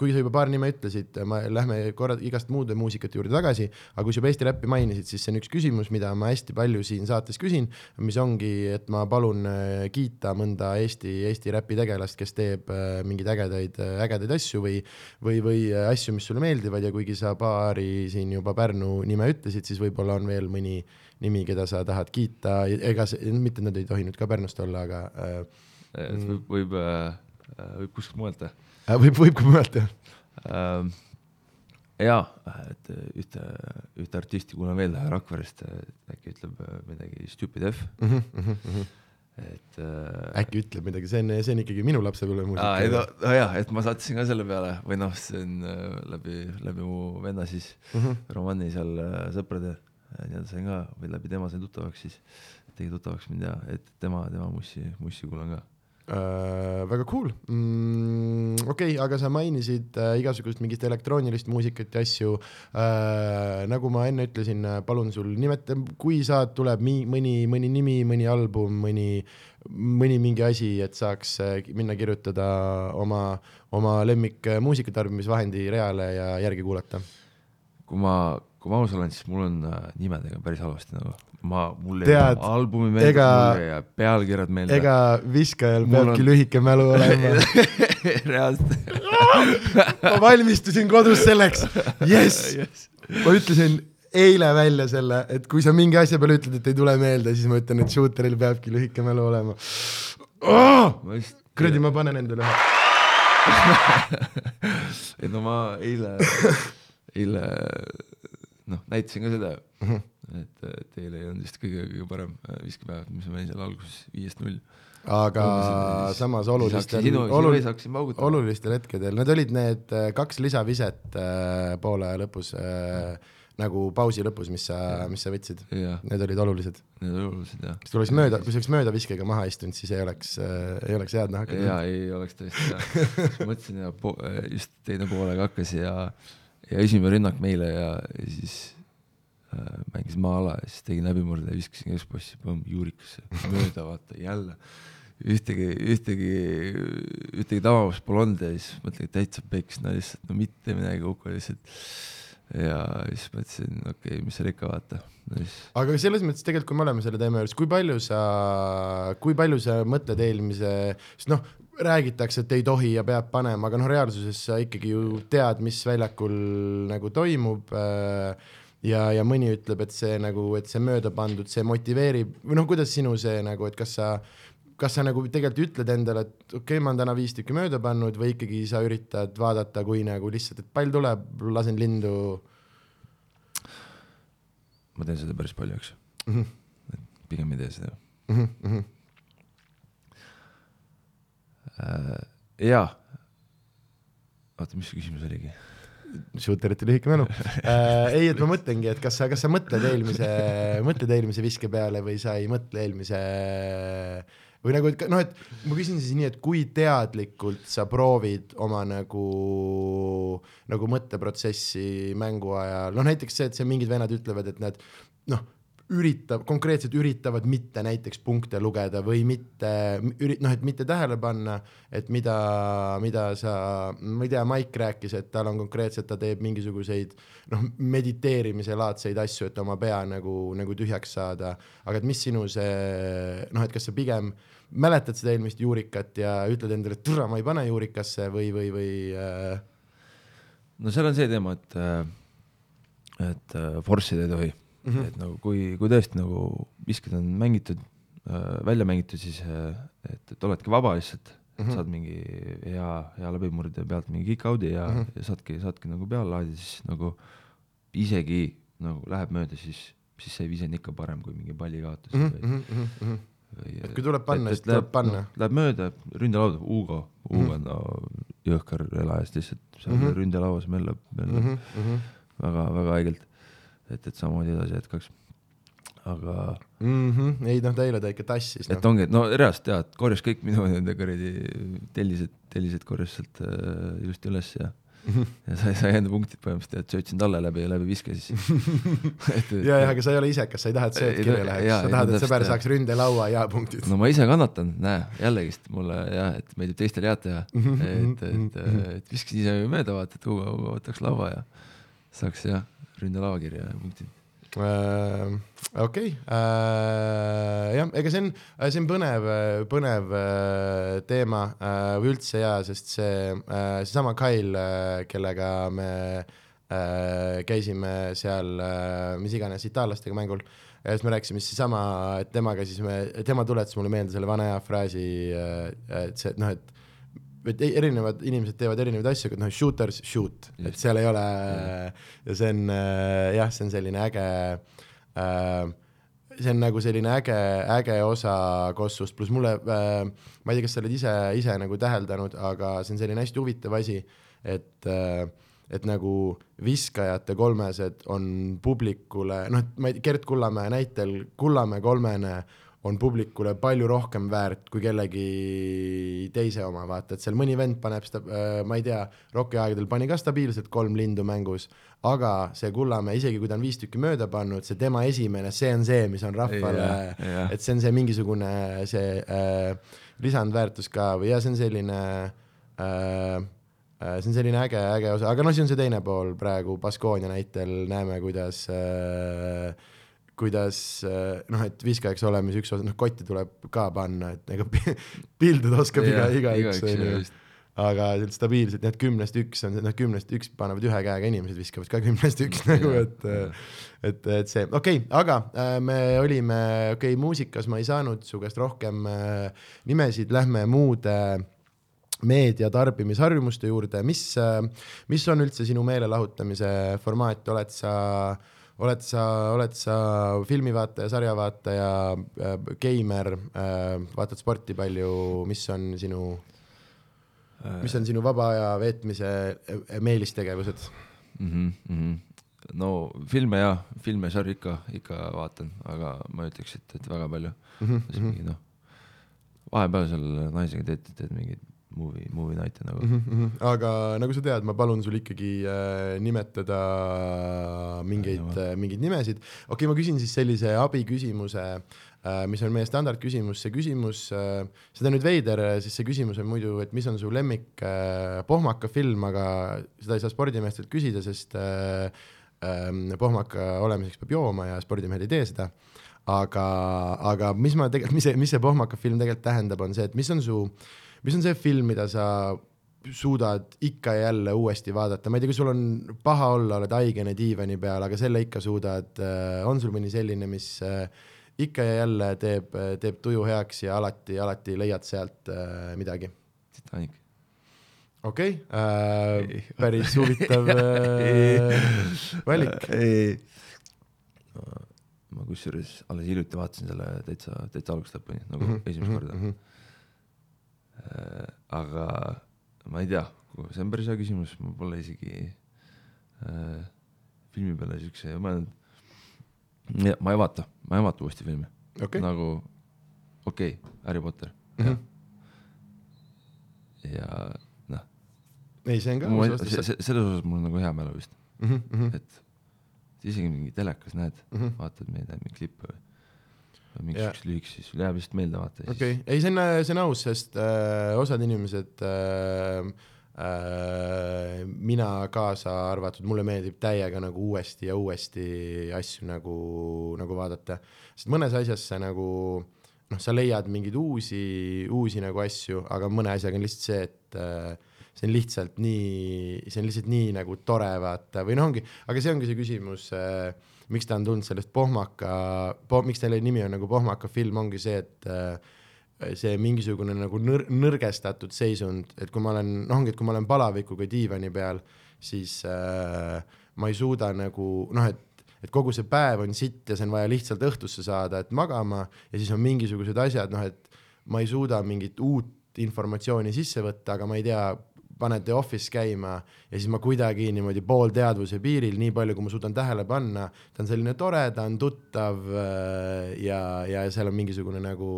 kui sa juba paar nime ütlesid, ma, lähme korra igast muude muusikate juurde tagasi, aga kui sa juba Eesti räppi mainisid, siis see on üks küsimus, mida ma hästi palju siin saates küsin, mis ongi, et ma palun äh, kiita mõnda Eesti, Eesti räpi tegelast, kes teeb äh, mingeid ägedaid, ägedaid asju või või, või äh, asju, mis sulle meeldivad. Ja kuigi sa paari siin juba Pärnu nime ütlesid, siis võib-olla on veel mõni nimi, keda sa tahad kiita, ega see, mitte nad ei tohi nüüd ka Pärnust olla, aga äh, et võib, võib, võib kuskilt mujalt teha. Äh, võib, võib ka mujalt teha. Ähm, jaa, et ühte, ühte artisti kuulan veel Rakverest, äkki ütleb äh, midagi Stupid F, et äh, äkki ütleb midagi, see on, see on ikkagi minu lapsepõlve aa, ei no muusika. no jaa, et ma sattusin ka selle peale või noh, see on äh, läbi, läbi mu venna siis Mhm. Romani seal äh, sõprade äh, nii-öelda sain ka või läbi tema sain tuttavaks siis, tegi tuttavaks mind ja et tema, tema mussi, mussi kuulan ka. Äh, väga cool mm,. okei okay,, aga sa mainisid äh, igasugust mingit elektroonilist muusikat ja asju äh,. nagu ma enne ütlesin, palun sul nimeta, kui saad, tuleb mi- mõni, mõni nimi, mõni album, mõni, mõni mingi asi, et saaks äh, minna kirjutada oma, oma lemmik äh, muusikatarbimisvahendi reale ja järgi kuulata. kui ma, kui ma aus olen, siis mul on äh, nimedega päris halvasti nagu, ma, mul Tead, jää albumi meelde, mul ei jää pealkirjad meelde. ega viskajal peabki on- lühike mälu olema. reaalselt ma valmistusin kodus selleks, jess Yes. ma ütlesin eile välja selle, et kui sa mingi asja peale ütled, et ei tule meelde, siis ma ütlen, et shooter'il peabki lühike mälu olema oh!. ma just, kuradi, ma panen endale ühe. ei no ma eile, eile noh, näitasin ka seda, Mhm. et, et eile ei olnud vist kõige, kõige parem äh, viskepäev, mis olin seal alguses viiest null. aga samas olulistel, olul- olulistel hetkedel, need olid need äh, kaks lisaviset äh, poole lõpus äh,, nagu pausi lõpus, mis sa, mis sa võtsid. Need olid olulised. need olid olulised jah. kui sul oleks mööda, kui sa oleks möödaviskega maha istunud, siis ei oleks äh,, ei oleks head nahka. ja ei oleks tõesti jah, siis mõtlesin ja po- just teine poolega hakkas ja, ja esimene rünnak meile ja, ja siis äh, mängisin maa-ala ja siis tegin läbimurde ja viskasin keskpossi, põmm, juurikasse, mööda vaata jälle. ühtegi, ühtegi, ühtegi tabamust pole olnud ja siis mõtlen, et täitsa peks, no lihtsalt no mitte midagi hukka lihtsalt. ja siis mõtlesin, okei okay,, mis seal ikka vaata no aga selles mõttes tegelikult, kui me oleme selle teema juures, kui palju sa, kui palju sa mõtled eelmise, sest noh, räägitakse, et ei tohi ja peab panema, aga noh, reaalsuses sa ikkagi ju tead, mis väljakul nagu toimub äh, ja, ja mõni ütleb, et see nagu, et see mööda pandud, see motiveerib või noh, kuidas sinu see nagu, et kas sa kas sa nagu tegelikult ütled endale, et okei okay,, ma olen täna viis tükki mööda pannud või ikkagi sa üritad vaadata, kui nagu lihtsalt, et pall tuleb, lasen lindu ma teen seda päris palju, eks mm. -hmm. pigem ei tee seda Mm -hmm. äh,. jaa. oota, mis su küsimus oligi? Shooterite lühike mälu äh,. ei, et ma mõtlengi, et kas sa, kas sa mõtled eelmise, mõtled eelmise viske peale või sa ei mõtle eelmise või nagu, et noh, et ma küsin siis nii, et kui teadlikult sa proovid oma nagu, nagu mõtteprotsessi mängu ajal, noh näiteks see, et see mingid vennad ütlevad, et nad noh, üritab, konkreetselt üritavad mitte näiteks punkte lugeda või mitte noh, et mitte tähele panna, et mida, mida sa, ma ei tea, Maik rääkis, et tal on konkreetselt, ta teeb mingisuguseid noh, mediteerimise laadseid asju, et oma pea nagu, nagu tühjaks saada, aga et mis sinu see noh, et kas sa pigem mäletad seda eelmist juurikat ja ütled endale, et türa, ma ei pane juurikasse või, või, või äh, no seal on see teema, et, et äh, force'ida ei tohi mm, -hmm. et nagu kui, kui tõesti nagu visked on mängitud, välja mängitud, siis äh, et, et oledki vaba lihtsalt mm, -hmm. saad mingi hea, hea läbimurde pealt mingi kick-out'i ja mm, -hmm. ja saadki, saadki nagu peale laadida, siis nagu isegi nagu läheb mööda, siis, siis see viis on ikka parem kui mingi palli kaotus mm mm -hmm. -hmm, mm -hmm. või, või Et kui tuleb panna, siis tuleb panna. noh, Läheb mööda, ründelauda, Hugo, Hugo on no, jõhker elajas lihtsalt seal mm Mhm. -hmm. ründelauas möllab, möllab mm -hmm. väga, väga haigelt. et, et samamoodi edasi jätkaks. aga, mm. -hmm. ei noh, ta eile ta ikka tassis et noh.. ongi, et no reaalselt tead, korjas kõik minu nende kuradi tellised, tellised korjas sealt äh, ilusti üles ja ja sai, sai enda punktid põhimõtteliselt ja söötsin talle läbi, läbi viske siis. ja, ja aga sa ei ole isekas, sa ei taha, et sööt kirja läheks, jaa, sa tahad, no et sõber saaks ründelaua ja punktid. no ma ise kannatan, näe, jällegist mulle jah, et meeldib teistel head teha, Mhm, et, et, et viskasin ise mööda vaata, et Hugo võtaks laua ja saaks jah, ründelaua kirja ja punktid. Äh, okei, jah, ega see on, see on põnev, põnev äh, teema äh, või üldse jaa, sest see, seesama Kail, kellega me äh, käisime seal äh, mis iganes itaallastega mängul, ja siis me rääkisime siis seesama, temaga siis me, tema tuletas mulle meelde selle vana hea fraasi, et see, et noh, et et ei- erinevad inimesed teevad erinevaid asju, aga noh, shooters shoot, et seal ei ole ja see on äh, jah, see on selline äge äh, see on nagu selline äge, äge osa Kossust, pluss mulle äh,, ma ei tea, kas sa oled ise, ise nagu täheldanud, aga see on selline hästi huvitav asi, et äh, et nagu viskajate kolmesed on publikule, noh, ma ei tea, Gerd Kullamäe näitel, Kullamäe kolmene on publikule palju rohkem väärt kui kellegi teise oma, vaata, et seal mõni vend paneb sta-, ma ei tea, rokiaegadel pani ka stabiilselt kolm lindu mängus, aga see Kullamäe, isegi kui ta on viis tükki mööda pannud, see tema esimene, see on see, mis on rahvale Jah, jah. et see on see mingisugune see äh, lisandväärtus ka või ja see on selline äh, äh, see on selline äge, äge osa, aga noh, see on see teine pool praegu Baskonia näitel näeme, kuidas äh, kuidas äh, noh, et viskajaks olemise üks osa, noh kotti tuleb ka panna, et ega pi- pilduda oskab iga, igaüks onju. aga stabiilselt, et kümnest üks on, noh kümnest üks panevad ühe käega, inimesed viskavad ka kümnest üks nagu, et et, et see, okei okay,, aga äh, me olime, okei okay,, muusikas ma ei saanud su käest rohkem äh, nimesid, lähme muude meedia tarbimisharjumuste juurde, mis, mis on üldse sinu meelelahutamise formaat, oled sa oled sa, oled sa filmivaataja, sarjavaataja äh,, geimer äh,, vaatad sporti palju, mis on sinu, mis on sinu vaba aja veetmise äh, meelistegevused? mm. -hmm. no filme jah, filme ja sarju ikka, ikka vaatan, aga ma ütleks, et, et väga palju mm. -hmm. noh, vahepeal seal naisega teed, teed mingeid movie, movie night'e nagu mm. mm. -hmm. aga nagu sa tead, ma palun sul ikkagi äh, nimetada mingeid äh,, mingeid nimesid. okei okay,, ma küsin siis sellise abiküsimuse äh,, mis on meie standardküsimus, see küsimus äh,, seda on nüüd veider, siis see küsimus on muidu, et mis on su lemmik äh, pohmaka film, aga seda ei saa spordimeestelt küsida, sest äh, äh, pohmaka olemiseks peab jooma ja spordimehed ei tee seda aga, aga mis ma tegelikult, mis see, mis see pohmaka film tegelikult tähendab, on see, et mis on su, mis on see film, mida sa suudad ikka ja jälle uuesti vaadata, ma ei tea, kui sul on paha olla, oled haigene diivani peal, aga selle ikka suudad, on sul mõni selline, mis äh, ikka ja jälle teeb, teeb tuju heaks ja alati, alati leiad sealt äh, midagi? Titanic. okei okay, äh,, päris huvitav äh, valik. ma kusjuures alles hiljuti vaatasin selle täitsa, täitsa algusest lõpuni nagu mm Mhm, -hmm, esimest korda mm. -hmm. Aga ma ei tea, see on päris hea küsimus, ma pole isegi äh, filmi peale siukse mõelnud. ma ei vaata, ma ei vaata uuesti filme okei, nagu okei okay,, Harry Potter Mhm. ja, ja noh, ei, see on ka selles osas mul on nagu hea meel vist, Mhm, mhm. et isegi mingi telekas näed mm. -hmm. vaatad meid mingi klippe või mingi Jaa. siukseid lühikesi, siis jääb lihtsalt meelde vaata okei okay., ei see on, see on aus, sest äh, osad inimesed äh,, äh, mina kaasa arvatud, mulle meeldib täiega nagu uuesti ja uuesti asju nagu, nagu vaadata, sest mõnes asjas sa nagu noh, sa leiad mingeid uusi, uusi nagu asju, aga mõne asjaga on lihtsalt see, et äh, see on lihtsalt nii, see on lihtsalt nii nagu tore vaata või noh, ongi, aga see ongi see küsimus äh, miks ta on tulnud sellest pohmaka po,, miks selle nimi on nagu pohmaka film, ongi see, et äh, see mingisugune nagu nõr-, nõrgestatud seisund, et kui ma olen, noh, ongi, et kui ma olen palavikuga diivani peal, siis äh, ma ei suuda nagu noh, et et kogu see päev on sitt ja see on vaja lihtsalt õhtusse saada, et magama ja siis on mingisugused asjad, noh et ma ei suuda mingit uut informatsiooni sisse võtta, aga ma ei tea, paned The Office käima ja siis ma kuidagi niimoodi poolteadvuse piiril, nii palju, kui ma suudan tähele panna, ta on selline tore, ta on tuttav äh, ja, ja seal on mingisugune nagu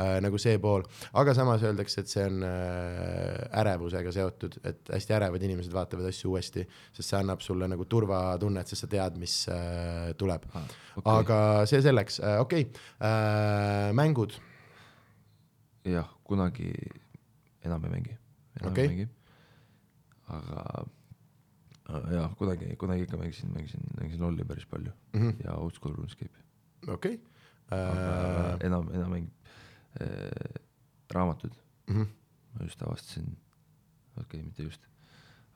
äh, nagu see pool, aga samas öeldakse, et see on äh, ärevusega seotud, et hästi ärevad inimesed vaatavad asju uuesti, sest see annab sulle nagu turvatunnet, sest sa tead, mis äh, tuleb Ah, okay.. aga see selleks äh,, okei okay. äh,, mängud, jah, kunagi enam ei mängi, enam okay. ei mängi. Aga äh, jah, kunagi, kunagi ikka mängisin, mängisin, mängisin lolli päris palju mm -hmm. ja oldschool RuneScape'i, okei aga äh,. enam, enam mängib äh, raamatud, Mhm. ma just avastasin, okei okay,, mitte just,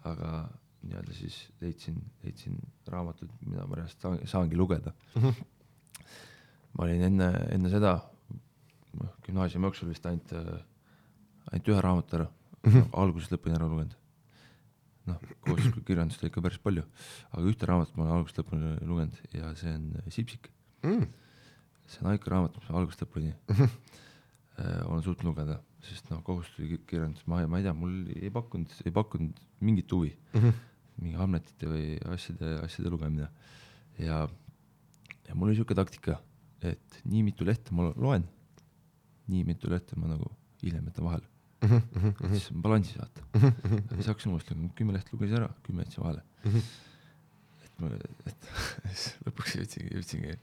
aga nii-öelda siis leidsin, leidsin raamatud, mida ma reaalselt saan, saangi lugeda Mhm. ma olin enne, enne seda, noh gümnaasiumi jooksul vist ainult, ainult ühe raamatu ära mm, -hmm. algusest lõpuni ära lugenud. noh, kohustuslikku kirjandust oli ikka päris palju, aga ühte raamatut ma olen algusest lõpuni lugenud ja see on Sipsik. Mm. see on ainuke raamat, mis ma algusest lõpuni äh, olen suutnud lugeda, sest noh, kohustuslik kirjandus, ma, ma ei tea, mul ei pakkunud, ei pakkunud mingit huvi Mhm. mingi Hamletite või asjade, asjade lugemine ja, ja mul oli siuke taktika, et nii mitu lehte ma lo- loen, nii mitu lehte ma nagu hiljem jätan vahele, Mhm. siis on balansis vaata. siis hakkasin uuesti lugema, kümme lehte lugesin ära, kümme jätsin vahele. et ma, et siis lõpuks jõudsingi, jõudsingi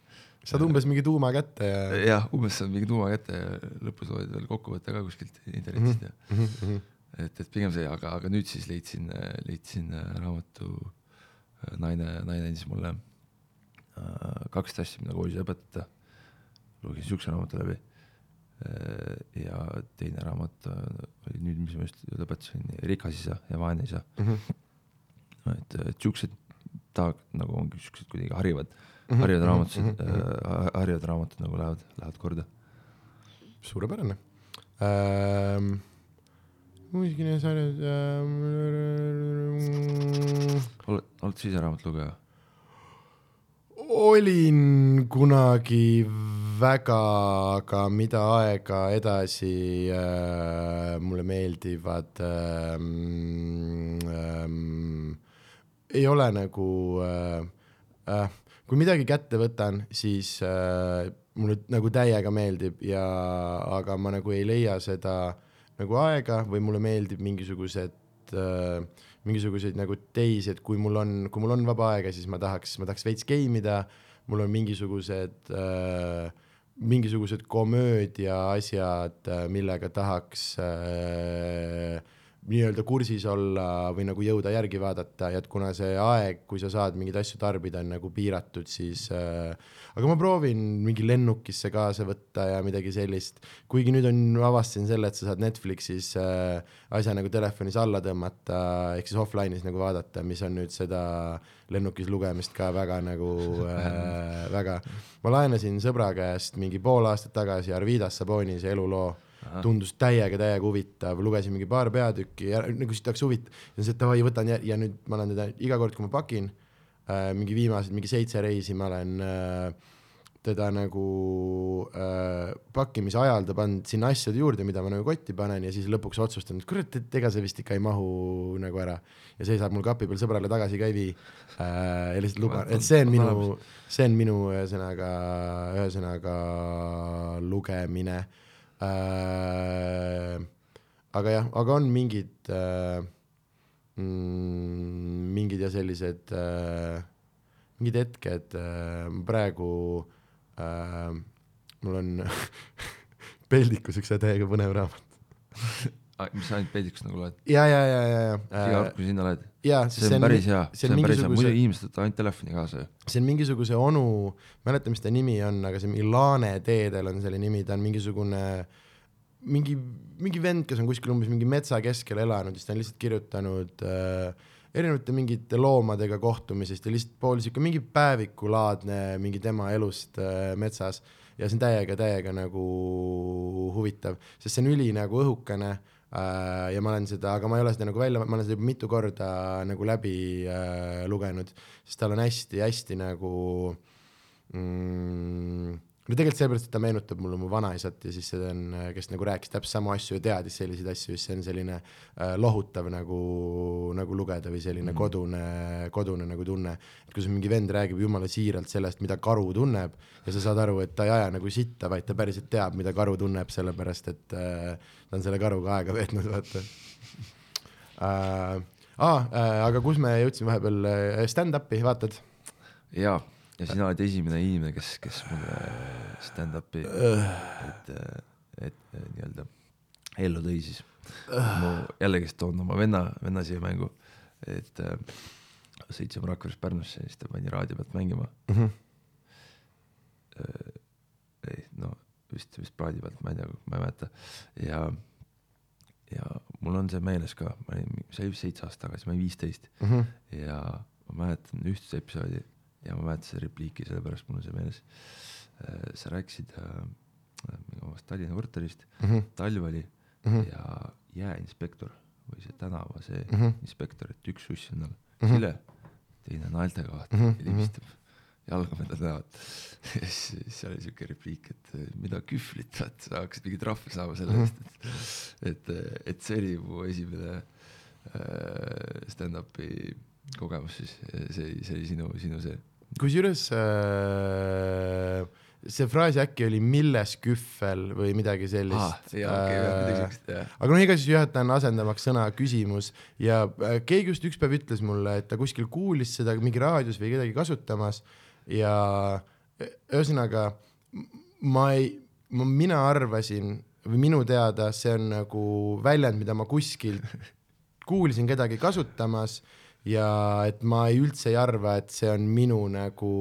saad umbes mingi tuuma kätte ja jah, umbes saad mingi tuuma kätte ja lõpus loed veel kokkuvõtte ka kuskilt internetist ja Mhm, mhm. et, et pigem see, aga, aga nüüd siis leidsin, leidsin äh, raamatu äh, Naine, naine andis mulle äh, kaks asja, mida koolis ei õpetata. lugesin siukse raamatu läbi. Ja teine raamat äh, oli nüüd, mis ma just lõpetasin, Rikas isa ja vaene isa. Mhm. et, et siuksed ta nagu ongi siuksed kuidagi harivad, harivad raamatused, harivad raamatud nagu lähevad, lähevad korda. suurepärane ähm,. muusikaline sarjas ähm,. oled, oled sa ise raamatulugeja? olin kunagi väga, aga mida aega edasi äh, mulle meeldivad ähm, ähm,, ei ole nagu äh, äh,, kui midagi kätte võtan, siis äh, mulle nagu täiega meeldib ja, aga ma nagu ei leia seda nagu aega või mulle meeldib mingisugused äh, mingisuguseid nagu teisi, et kui mul on, kui mul on vaba aega, siis ma tahaks, ma tahaks veits game ida, mul on mingisugused äh,, mingisugused komöödia asjad, millega tahaks äh, nii-öelda kursis olla või nagu jõuda järgi vaadata ja et kuna see aeg, kui sa saad mingeid asju tarbida, on nagu piiratud, siis äh, aga ma proovin mingi lennukisse kaasa võtta ja midagi sellist. kuigi nüüd on, avastasin selle, et sa saad Netflixis äh, asja nagu telefonis alla tõmmata, ehk siis offline'is nagu vaadata, mis on nüüd seda lennukis lugemist ka väga nagu äh, väga. ma laenasin sõbra käest mingi pool aastat tagasi Arvidas Sabonise eluloo tundus täiega, täiega huvitav, lugesin mingi paar peatükki ja nagu siit hakkas huvitav, ja siis, et davai, võtan ja, ja nüüd ma olen teda iga kord, kui ma pakin äh, mingi viimased mingi seitse reisi, ma olen äh, teda nagu äh, pakkimise ajal ta pannud sinna asjade juurde, mida ma nagu kotti panen ja siis lõpuks otsustan, et kurat, et ega see vist ikka ei mahu nagu ära ja seisab mul kapi peal sõbrale tagasi ka ei vii äh, ja lihtsalt luban, et see on minu, see on minu ühesõnaga, ühesõnaga lugemine äh,. Aga jah, aga on mingid äh, mm,, mingid ja sellised äh, mingid hetked äh, praegu äh, mul on peldikus üks täiega põnev raamat mis sa ainult peldikus nagu loed? ja, ja, ja, ja, ja iga kord, kui sinna lähed? see on päris hea, see on päris hea, muidu inimesed võtavad ainult telefoni kaasa ju. see on mingisuguse onu, ma ei mäleta, mis ta nimi on, aga see mingi Laane teedel on selle nimi, ta on mingisugune mingi, mingi vend, kes on kuskil umbes mingi metsa keskel elanud, siis ta on lihtsalt kirjutanud äh, erinevate mingite loomadega kohtumisest ja lihtsalt pool sihuke mingi päevikulaadne mingi tema elust äh, metsas ja see on täiega, täiega nagu huvitav, sest see on üli nagu õhukene ja ma olen seda, aga ma ei ole seda nagu välja, ma olen seda juba mitu korda nagu läbi äh, lugenud, sest tal on hästi-hästi nagu mm, no tegelikult sellepärast, et ta meenutab mulle mu vanaisat ja siis see on, kes nagu rääkis täpselt samu asju ja teadis selliseid asju, siis see on selline äh, lohutav nagu, nagu lugeda või selline mm. kodune, kodune nagu tunne. et kui sul mingi vend räägib jumala siiralt sellest, mida karu tunneb ja sa saad aru, et ta ei aja nagu sitta, vaid ta päriselt teab, mida karu tunneb, sellepärast et äh, ta on selle karuga aega veetnud, vaata äh,. Ah, äh, aga kus me jõudsime vahepeal, äh, stand-up'i vaatad? jaa ja sina oled esimene inimene, kes, kes mulle stand-up'i, et, et nii-öelda ellu tõi siis. ma jällegist toon oma venna, venna siia mängu, et äh, sõitsime Rakverest Pärnusse ja siis ta pani raadio pealt mängima mm. -hmm. ei, no vist, vist plaadi pealt, ma ei tea, ma ei mäleta ja, ja mul on see meeles ka, ma olin, see oli seitse aastat tagasi, ma olin viisteist mm -hmm. ja ma mäletan üht episoodi ja ma mäletan seda repliiki, sellepärast mul on see meeles. Äh, sa rääkisid äh, omast Tallinna korterist mm, -hmm. talv oli mm -hmm. ja jääinspektor või see tänava see mm -hmm. inspektor, et üks suss on all mm -hmm. sile, teine naeltega mm -hmm. ja libistab jalga mööda tänavat. ja siis seal oli siuke repliik, et äh, mida kühvlit, vaat sa hakkasid mingi trahvi saama selle mhm. eest et, et, et see oli mu esimene äh, stand-up'i kogemus siis, see, see oli sinu, sinu see. kusjuures äh, see fraas äkki oli milles kühvel või midagi sellist ah,. Äh, aga noh, igatahes juhatajan asendamaks sõna küsimus ja äh, keegi just üks päev ütles mulle, et ta kuskil kuulis seda mingi raadios või kedagi kasutamas ja e, ühesõnaga ma ei, mina arvasin või minu teada see on nagu väljend, mida ma kuskil kuulsin kedagi kasutamas ja et ma ei üldse ei arva, et see on minu nagu,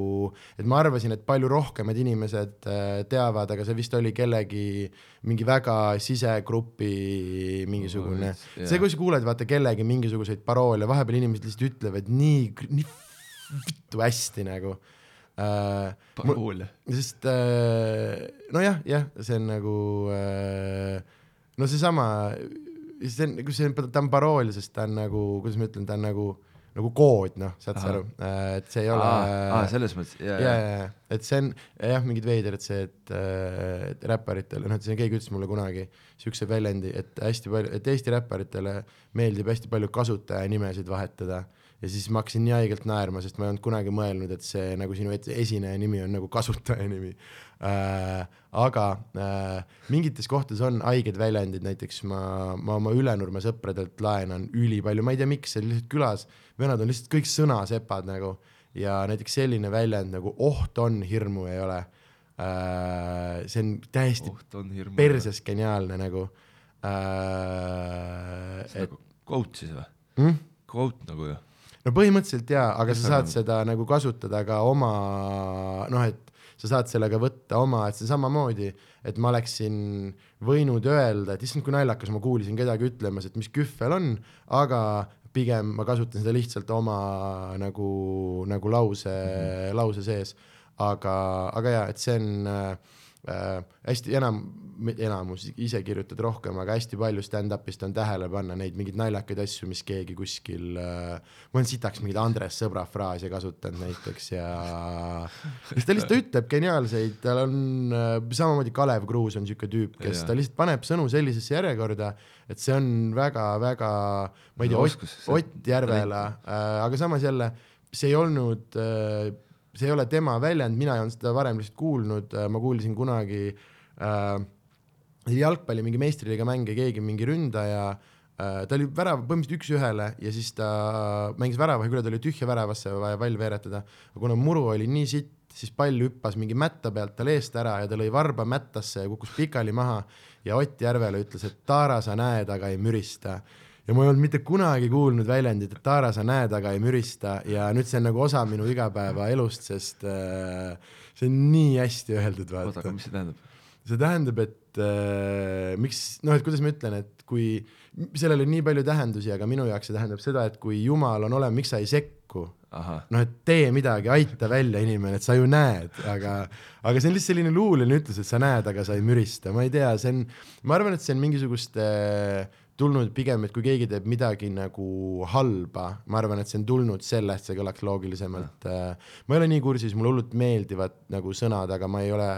et ma arvasin, et palju rohkemad inimesed äh, teavad, aga see vist oli kellegi mingi väga sisegrupi mingisugune oh,, yeah. see, kui sa kuuled vaata kellegi mingisuguseid paroole, vahepeal inimesed lihtsalt ütlevad nii, nii vittu hästi nagu äh,. paroole. sest äh, nojah, jah, see on nagu äh, no seesama see on, see on, ta on parool, sest ta on nagu, kuidas ma ütlen, ta on nagu nagu kood, noh, saad sa aru, et see ei ole. selles mõttes, ja, ja, ja, et see on jah, mingid veidrad see, et, et räpparitele, noh, et see keegi ütles mulle kunagi siukse väljendi, et hästi palju, et Eesti räpparitele meeldib hästi palju kasutajanimesid vahetada ja siis ma hakkasin nii haigelt naerma, sest ma ei olnud kunagi mõelnud, et see nagu sinu esineja nimi on nagu kasutaja nimi. Aga äh, mingites kohtades on haiged väljendid, näiteks ma, ma oma Ülenurme sõpradelt laenan ülipalju, ma ei tea, miks, see oli lihtsalt külas, vennad on lihtsalt kõik sõnasepad nagu ja näiteks selline väljend nagu oht on, hirmu ei ole äh,. see on täiesti on perses geniaalne nagu äh,. see et... nagu quote siis või mm?? Quote nagu ju no põhimõtteliselt jaa, aga sa saad seda nagu kasutada ka oma noh, et sa saad sellega võtta oma, et see samamoodi, et ma oleksin võinud öelda, et issand, kui naljakas, ma kuulsin kedagi ütlemas, et mis kühvel on, aga pigem ma kasutan seda lihtsalt oma nagu, nagu lause mm, -hmm. lause sees. aga, aga jaa, et see on äh, äh, hästi enam, enamus, ise kirjutad rohkem, aga hästi palju stand-up'ist on tähele panna neid mingeid naljakaid asju, mis keegi kuskil äh,, ma olen sitaks mingeid Andres Sõbra fraase kasutanud näiteks ja siis ta lihtsalt ütleb geniaalseid, tal on äh, samamoodi Kalev Kruus on siuke tüüp, kes ja. ta lihtsalt paneb sõnu sellisesse järjekorda, et see on väga-väga, ma ei tea Ott, Ott Järvela äh,, aga samas jälle see ei olnud äh, see ei ole tema väljend, mina ei olnud seda varem lihtsalt kuulnud, äh, ma kuulsin kunagi äh, jalgpalli mingi meistriliiga mänge, keegi mingi ründaja ta oli värav põhimõtteliselt üks-ühele ja siis ta mängis väravaga üle, ta oli tühja väravasse vaja pall veeretada, aga kuna muru oli nii sitt, siis pall hüppas mingi mätta pealt tal eest ära ja ta lõi varba mättasse ja kukkus pikali maha ja Ott Järvele ütles, et Taara, sa näed, aga ei mürista ja ma ei olnud mitte kunagi kuulnud väljendit, et Taara, sa näed, aga ei mürista ja nüüd see on nagu osa minu igapäevaelust, sest äh, see on nii hästi öeldud, oota, vaata aga. mis see tähendab? see tähendab, et äh, miks, noh, et kuidas ma ütlen, et kui sellel on nii palju tähendusi, aga minu jaoks see tähendab seda, et kui Jumal on olemas, miks sa ei sekku? Noh, et tee midagi, aita välja inimene, et sa ju näed, aga, aga see on lihtsalt selline luuline ütlus, et sa näed, aga sa ei mürista, ma ei tea, see on, ma arvan, et see on mingisuguste tulnud pigem, et kui keegi teeb midagi nagu halba, ma arvan, et see on tulnud sellest, see kõlaks loogilisemalt. ma ei ole nii kursis, mulle hullult meeldivad nagu sõnad, aga ma ei ole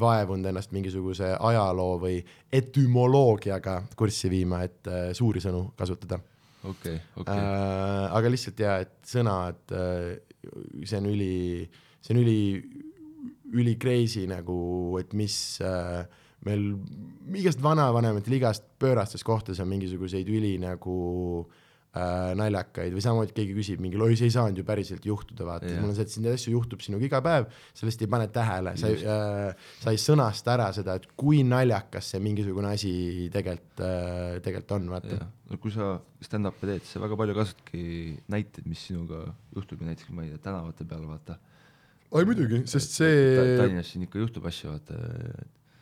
vaevunud ennast mingisuguse ajaloo või etümoloogiaga kurssi viima, et äh, suuri sõnu kasutada okei, okei, äh,. aga lihtsalt ja, et sõnad äh,, see on üli, see on üli, üli crazy nagu, et mis äh, meil igast vanavanematel igast pöörastes kohtades on mingisuguseid üli nagu äh, naljakaid või samamoodi keegi küsib mingi, oi, see ei saanud ju päriselt juhtuda, vaata Jah. mul on see, et siin asju juhtub sinuga iga päev, sa lihtsalt ei pane tähele, sa ei äh,, sa ei sõnasta ära seda, et kui naljakas see mingisugune asi tegelikult äh,, tegelikult on, vaata. jah, no kui sa stand-up'i teed, siis sa väga palju kasutadki näiteid, mis sinuga juhtub ja näiteks ma ei tea, tänavate peal vaata. ai muidugi, sest Ta- see Tallinnas siin ikka juhtub asju, vaata,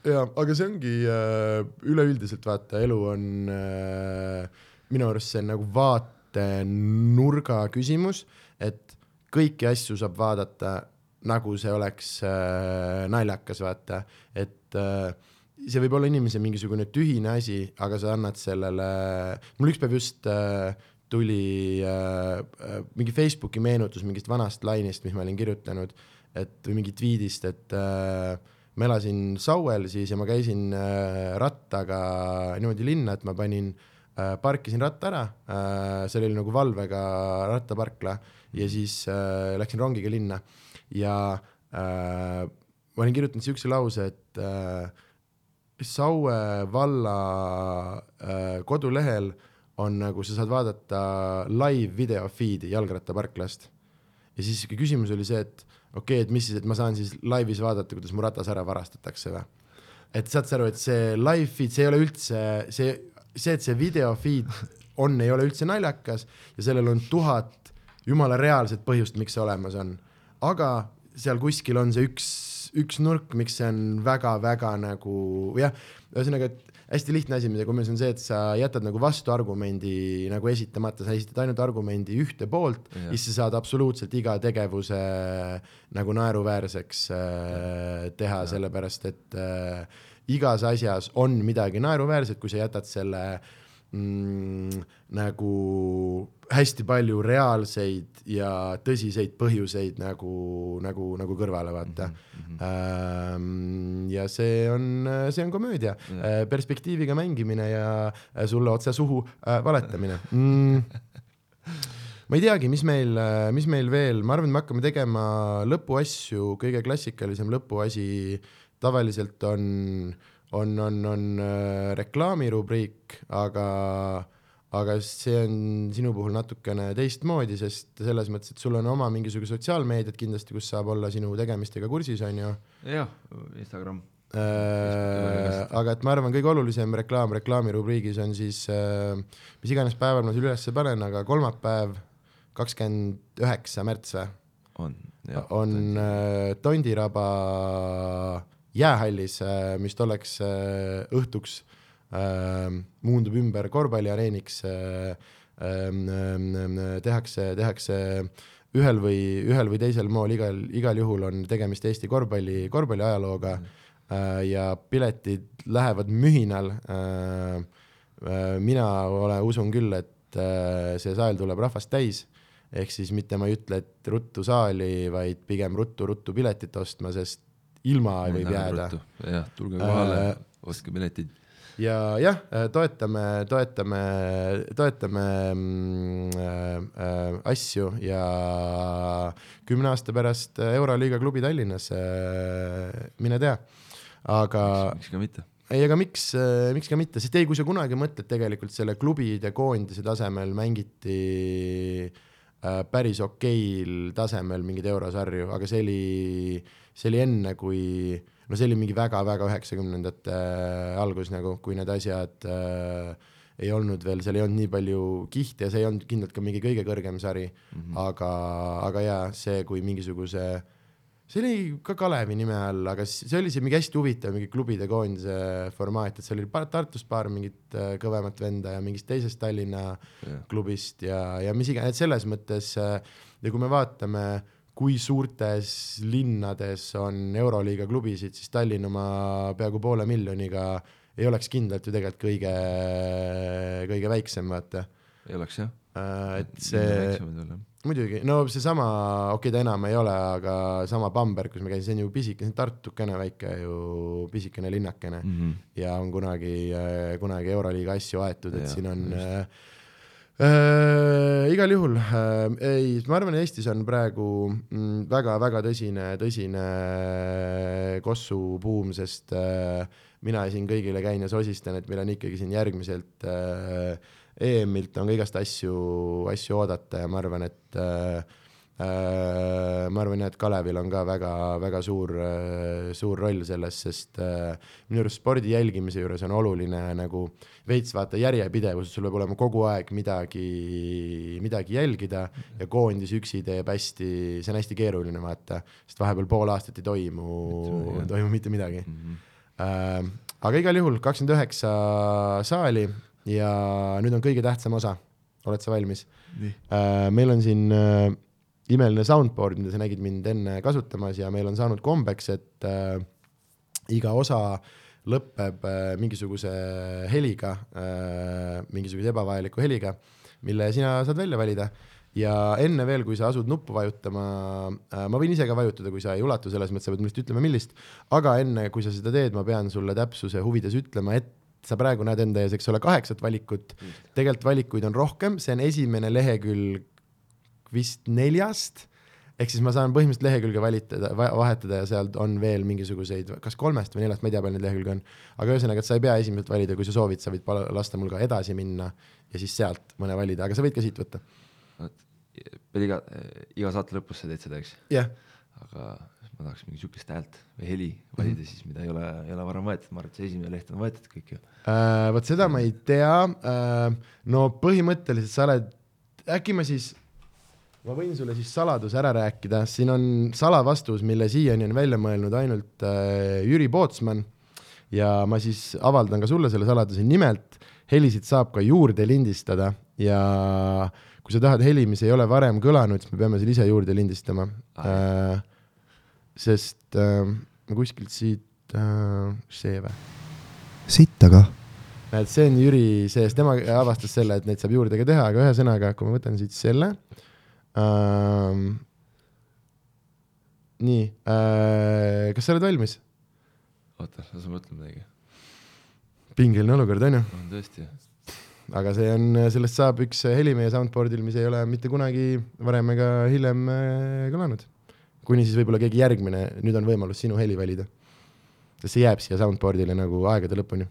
jaa, aga see ongi äh, üleüldiselt vaata, elu on äh, minu arust see on nagu vaatenurga küsimus, et kõiki asju saab vaadata nagu see oleks äh, naljakas, vaata, et äh, see võib olla inimese mingisugune tühine asi, aga sa annad sellele, mul üks päev just äh, tuli äh, äh, mingi Facebooki meenutus mingist vanast lainist, mis ma olin kirjutanud, et või mingi tweetist, et äh, ma elasin Sauel siis ja ma käisin äh, rattaga niimoodi linna, et ma panin äh,, parkisin ratta ära äh,, seal oli nagu valvega rattaparkla ja siis äh, läksin rongiga linna ja äh, ma olin kirjutanud siukse lause, et äh, Saue valla äh, kodulehel on nagu, sa saad vaadata live video feed'i jalgrattaparklast. ja siis siuke küsimus oli see, et okei okay,, et mis siis, et ma saan siis laivis vaadata, kuidas mu ratas ära varastatakse või? et saad sa aru, et see live feed, see ei ole üldse see, see, et see video feed on, ei ole üldse naljakas ja sellel on tuhat jumala reaalset põhjust, miks see olemas on. aga seal kuskil on see üks, üks nurk, miks see on väga-väga nagu jah, ühesõnaga, et hästi lihtne asi, mida kummis on see, et sa jätad nagu vastuargumendi nagu esitamata, sa esitad ainult argumendi ühte poolt ja siis sa saad absoluutselt iga tegevuse nagu naeruväärseks äh, teha, sellepärast et äh, igas asjas on midagi naeruväärset, kui sa jätad selle mm, nagu hästi palju reaalseid ja tõsiseid põhjuseid nagu, nagu, nagu kõrvale vaata mm. -hmm. ja see on, see on komöödia Jah., perspektiiviga mängimine ja äh, sulle otse suhu äh, valetamine mm. ma ei teagi, mis meil, mis meil veel, ma arvan, et me hakkame tegema lõpuasju, kõige klassikalisem lõpuasi tavaliselt on, on, on, on äh, reklaamirubriik, aga, aga see on sinu puhul natukene teistmoodi, sest selles mõttes, et sul on oma mingisugune sotsiaalmeediat kindlasti, kus saab olla sinu tegemistega kursis, on ju. Jah, Instagram, Äh, aga et ma arvan, kõige olulisem reklaam reklaamirubriigis on siis äh, mis iganes päeval ma selle ülesse panen, aga kolmapäev, kakskümmend üheksa märts või, on, on äh, Tondiraba jäähallis äh,, mis tolleks äh, õhtuks äh, muundub ümber korvpalliareeniks äh, ähm, ähm, tehakse, tehakse ühel või, ühel või teisel moel igal, igal juhul on tegemist Eesti korvpalli, korvpalli ajalooga mm. ja piletid lähevad mühinal mina ole, usun küll, et see saal tuleb rahvast täis, ehk siis mitte ma ei ütle, et ruttu saali, vaid pigem ruttu-ruttu piletit ostma, sest ilma võib jääda. jah, tulge kohale Äh, äh,, ostke piletid. ja jah, toetame, toetame, toetame äh, äh, asju ja kümne aasta pärast Euroliiga klubi Tallinnas äh,, mine tea. aga miks ka mitte, ei, aga miks, miks ka mitte, sest ei, kui sa kunagi mõtled tegelikult selle klubide koondise tasemel mängiti äh, päris okeil tasemel mingeid eurosarju, aga see oli, see oli enne, kui no see oli mingi väga-väga üheksakümnendate algus nagu, kui need asjad äh, ei olnud veel, seal ei olnud nii palju kihte ja see ei olnud kindlalt ka mingi kõige kõrgem sari mm, -hmm. aga, aga jaa, see, kui mingisuguse see oli ka Kalevi nime all, aga see oli see mingi hästi huvitav mingi klubide koondise formaat, et seal oli paar, Tartust paar mingit äh, kõvemat venda ja mingist teisest Tallinna Jah. klubist ja, ja mis iganes, et selles mõttes äh, ja kui me vaatame, kui suurtes linnades on Euroliiga klubisid, siis Tallinn oma peaaegu poole miljoniga ei oleks kindlalt ju tegelikult kõige, kõige väiksem, vaata. ei oleks jah. et see, muidugi, no seesama, okei okay, ta enam ei ole, aga sama Bamberg, kus ma käisin, see on ju pisike, see on Tartukene väike ju pisikene linnakene mm. -hmm. ja on kunagi, kunagi Euroliiga asju aetud, et Jah, siin on just. Äh, äh, igal juhul äh, ei, ma arvan, Eestis on praegu mm, väga-väga tõsine, tõsine kossubuum, sest äh, mina siin kõigile käin ja sosistan, et meil on ikkagi siin järgmiselt äh, EM-ilt on ka igast asju, asju oodata ja ma arvan, et äh, äh, ma arvan jah, et Kalevil on ka väga-väga suur äh,, suur roll selles, sest äh, minu arust spordi jälgimise juures on oluline nagu veits vaata järjepidevus, sul peab olema kogu aeg midagi, midagi jälgida ja koondis üksi teeb hästi, see on hästi keeruline vaata, sest vahepeal pool aastat ei toimu midagi., toimu mitte midagi Mm -hmm. äh,. aga igal juhul kakskümmend üheksa saali ja nüüd on kõige tähtsam osa, oled sa valmis? äh,. meil on siin äh, imeline soundboard, mida sa nägid mind enne kasutamas ja meil on saanud kombeks, et äh, iga osa lõpeb äh, mingisuguse heliga äh,, mingisuguse ebavajaliku heliga, mille sina saad välja valida. Ja enne veel, kui sa asud nuppu vajutama äh,, ma võin ise ka vajutada, kui sa ei ulatu, selles mõttes sa pead lihtsalt ütlema, millist, aga enne, kui sa seda teed, ma pean sulle täpsuse huvides ütlema, et sa praegu näed enda ees, eks ole, kaheksat valikut, tegelikult valikuid on rohkem, see on esimene lehekülg vist neljast, ehk siis ma saan põhimõtteliselt lehekülge valitada, vahetada ja seal on veel mingisuguseid, kas kolmest või neljast, ma ei tea, palju neid lehekülge on. aga ühesõnaga, et sa ei pea esimeselt valida, kui sa soovid, sa võid lasta mul ka edasi minna ja siis sealt mõne valida, aga sa võid ka siit võtta. pead iga, iga saate lõpus sa teed seda, eks, jah, aga ma tahaks mingi sihukest häält või heli valida mm -hmm. siis, mida ei ole, ei ole varem võetud, ma arvan, et see esimene leht on võetud kõik ju. Äh, vot seda ma ei tea. no põhimõtteliselt sa oled, äkki ma siis, ma võin sulle siis saladuse ära rääkida, siin on salavastus, mille siiani on välja mõelnud ainult äh, Jüri Pootsman ja ma siis avaldan ka sulle selle saladuse, nimelt helisid saab ka juurde lindistada ja kui sa tahad heli, mis ei ole varem kõlanud, siis me peame selle ise juurde lindistama äh,. sest äh, ma kuskilt siit äh,, see või? sitt aga. et see on Jüri sees, tema avastas selle, et neid saab juurde ka teha, aga ühesõnaga, kui ma võtan siit selle ähm,. nii äh,, kas sa oled valmis? oota, las ma mõtlen midagi. pingeline olukord on ju, on tõesti, aga see on, sellest saab üks heli meie soundboard'il, mis ei ole mitte kunagi varem ega hiljem äh, kõlanud. kuni siis võib-olla keegi järgmine, nüüd on võimalus sinu heli valida. sest see jääb siia soundboard'ile nagu aegade lõpuni.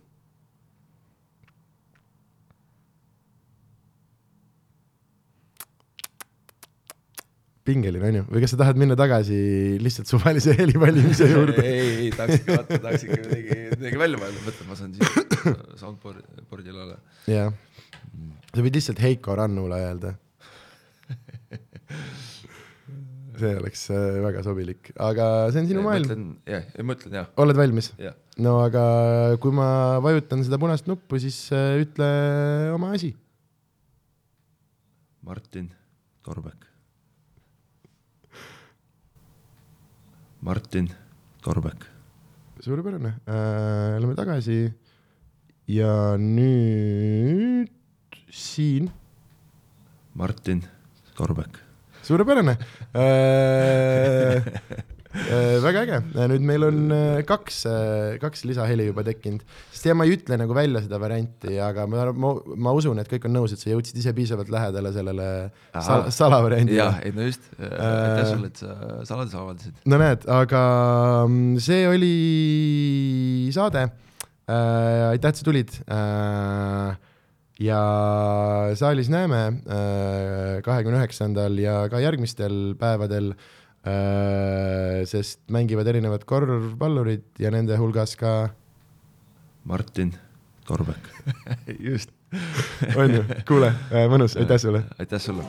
Pingeline on ju, või kas sa tahad minna tagasi lihtsalt suvalise heli valimise juurde? ei, ei tahaks ikka vaata, tahaks ikka midagi, midagi välja mõelda, mõtle, ma saan siis soundboard'il olla. jah, sa võid lihtsalt Heiko Rannula öelda. see oleks äh, väga sobilik, aga see on sinu maailm. jah, ma ütlen jah, oled valmis? jah. no aga kui ma vajutan seda punast nuppu, siis äh, ütle oma asi. Martin Torbek. Martin Torbek. suurepärane äh,, lähme tagasi. ja nüüd siin, Martin Torbek. suurepärane äh. Äh, väga äge, nüüd meil on äh, kaks äh,, kaks lisaheli juba tekkinud, sest ja ma ei ütle nagu välja seda varianti, aga ma, ma, ma usun, et kõik on nõus, et sa jõudsid ise piisavalt lähedale sellele sal, salavariandile jah, ei no just, aitäh sulle, et sa saladuse avaldasid. no näed, aga mm, see oli saade. äh,, aitäh, et sa tulid äh,. ja saalis näeme kahekümne üheksandal ja ka järgmistel päevadel äh,, sest mängivad erinevad korvpallurid ja nende hulgas ka, Martin Torbek. just, on ju, kuule, mõnus, aitäh sulle. aitäh sulle.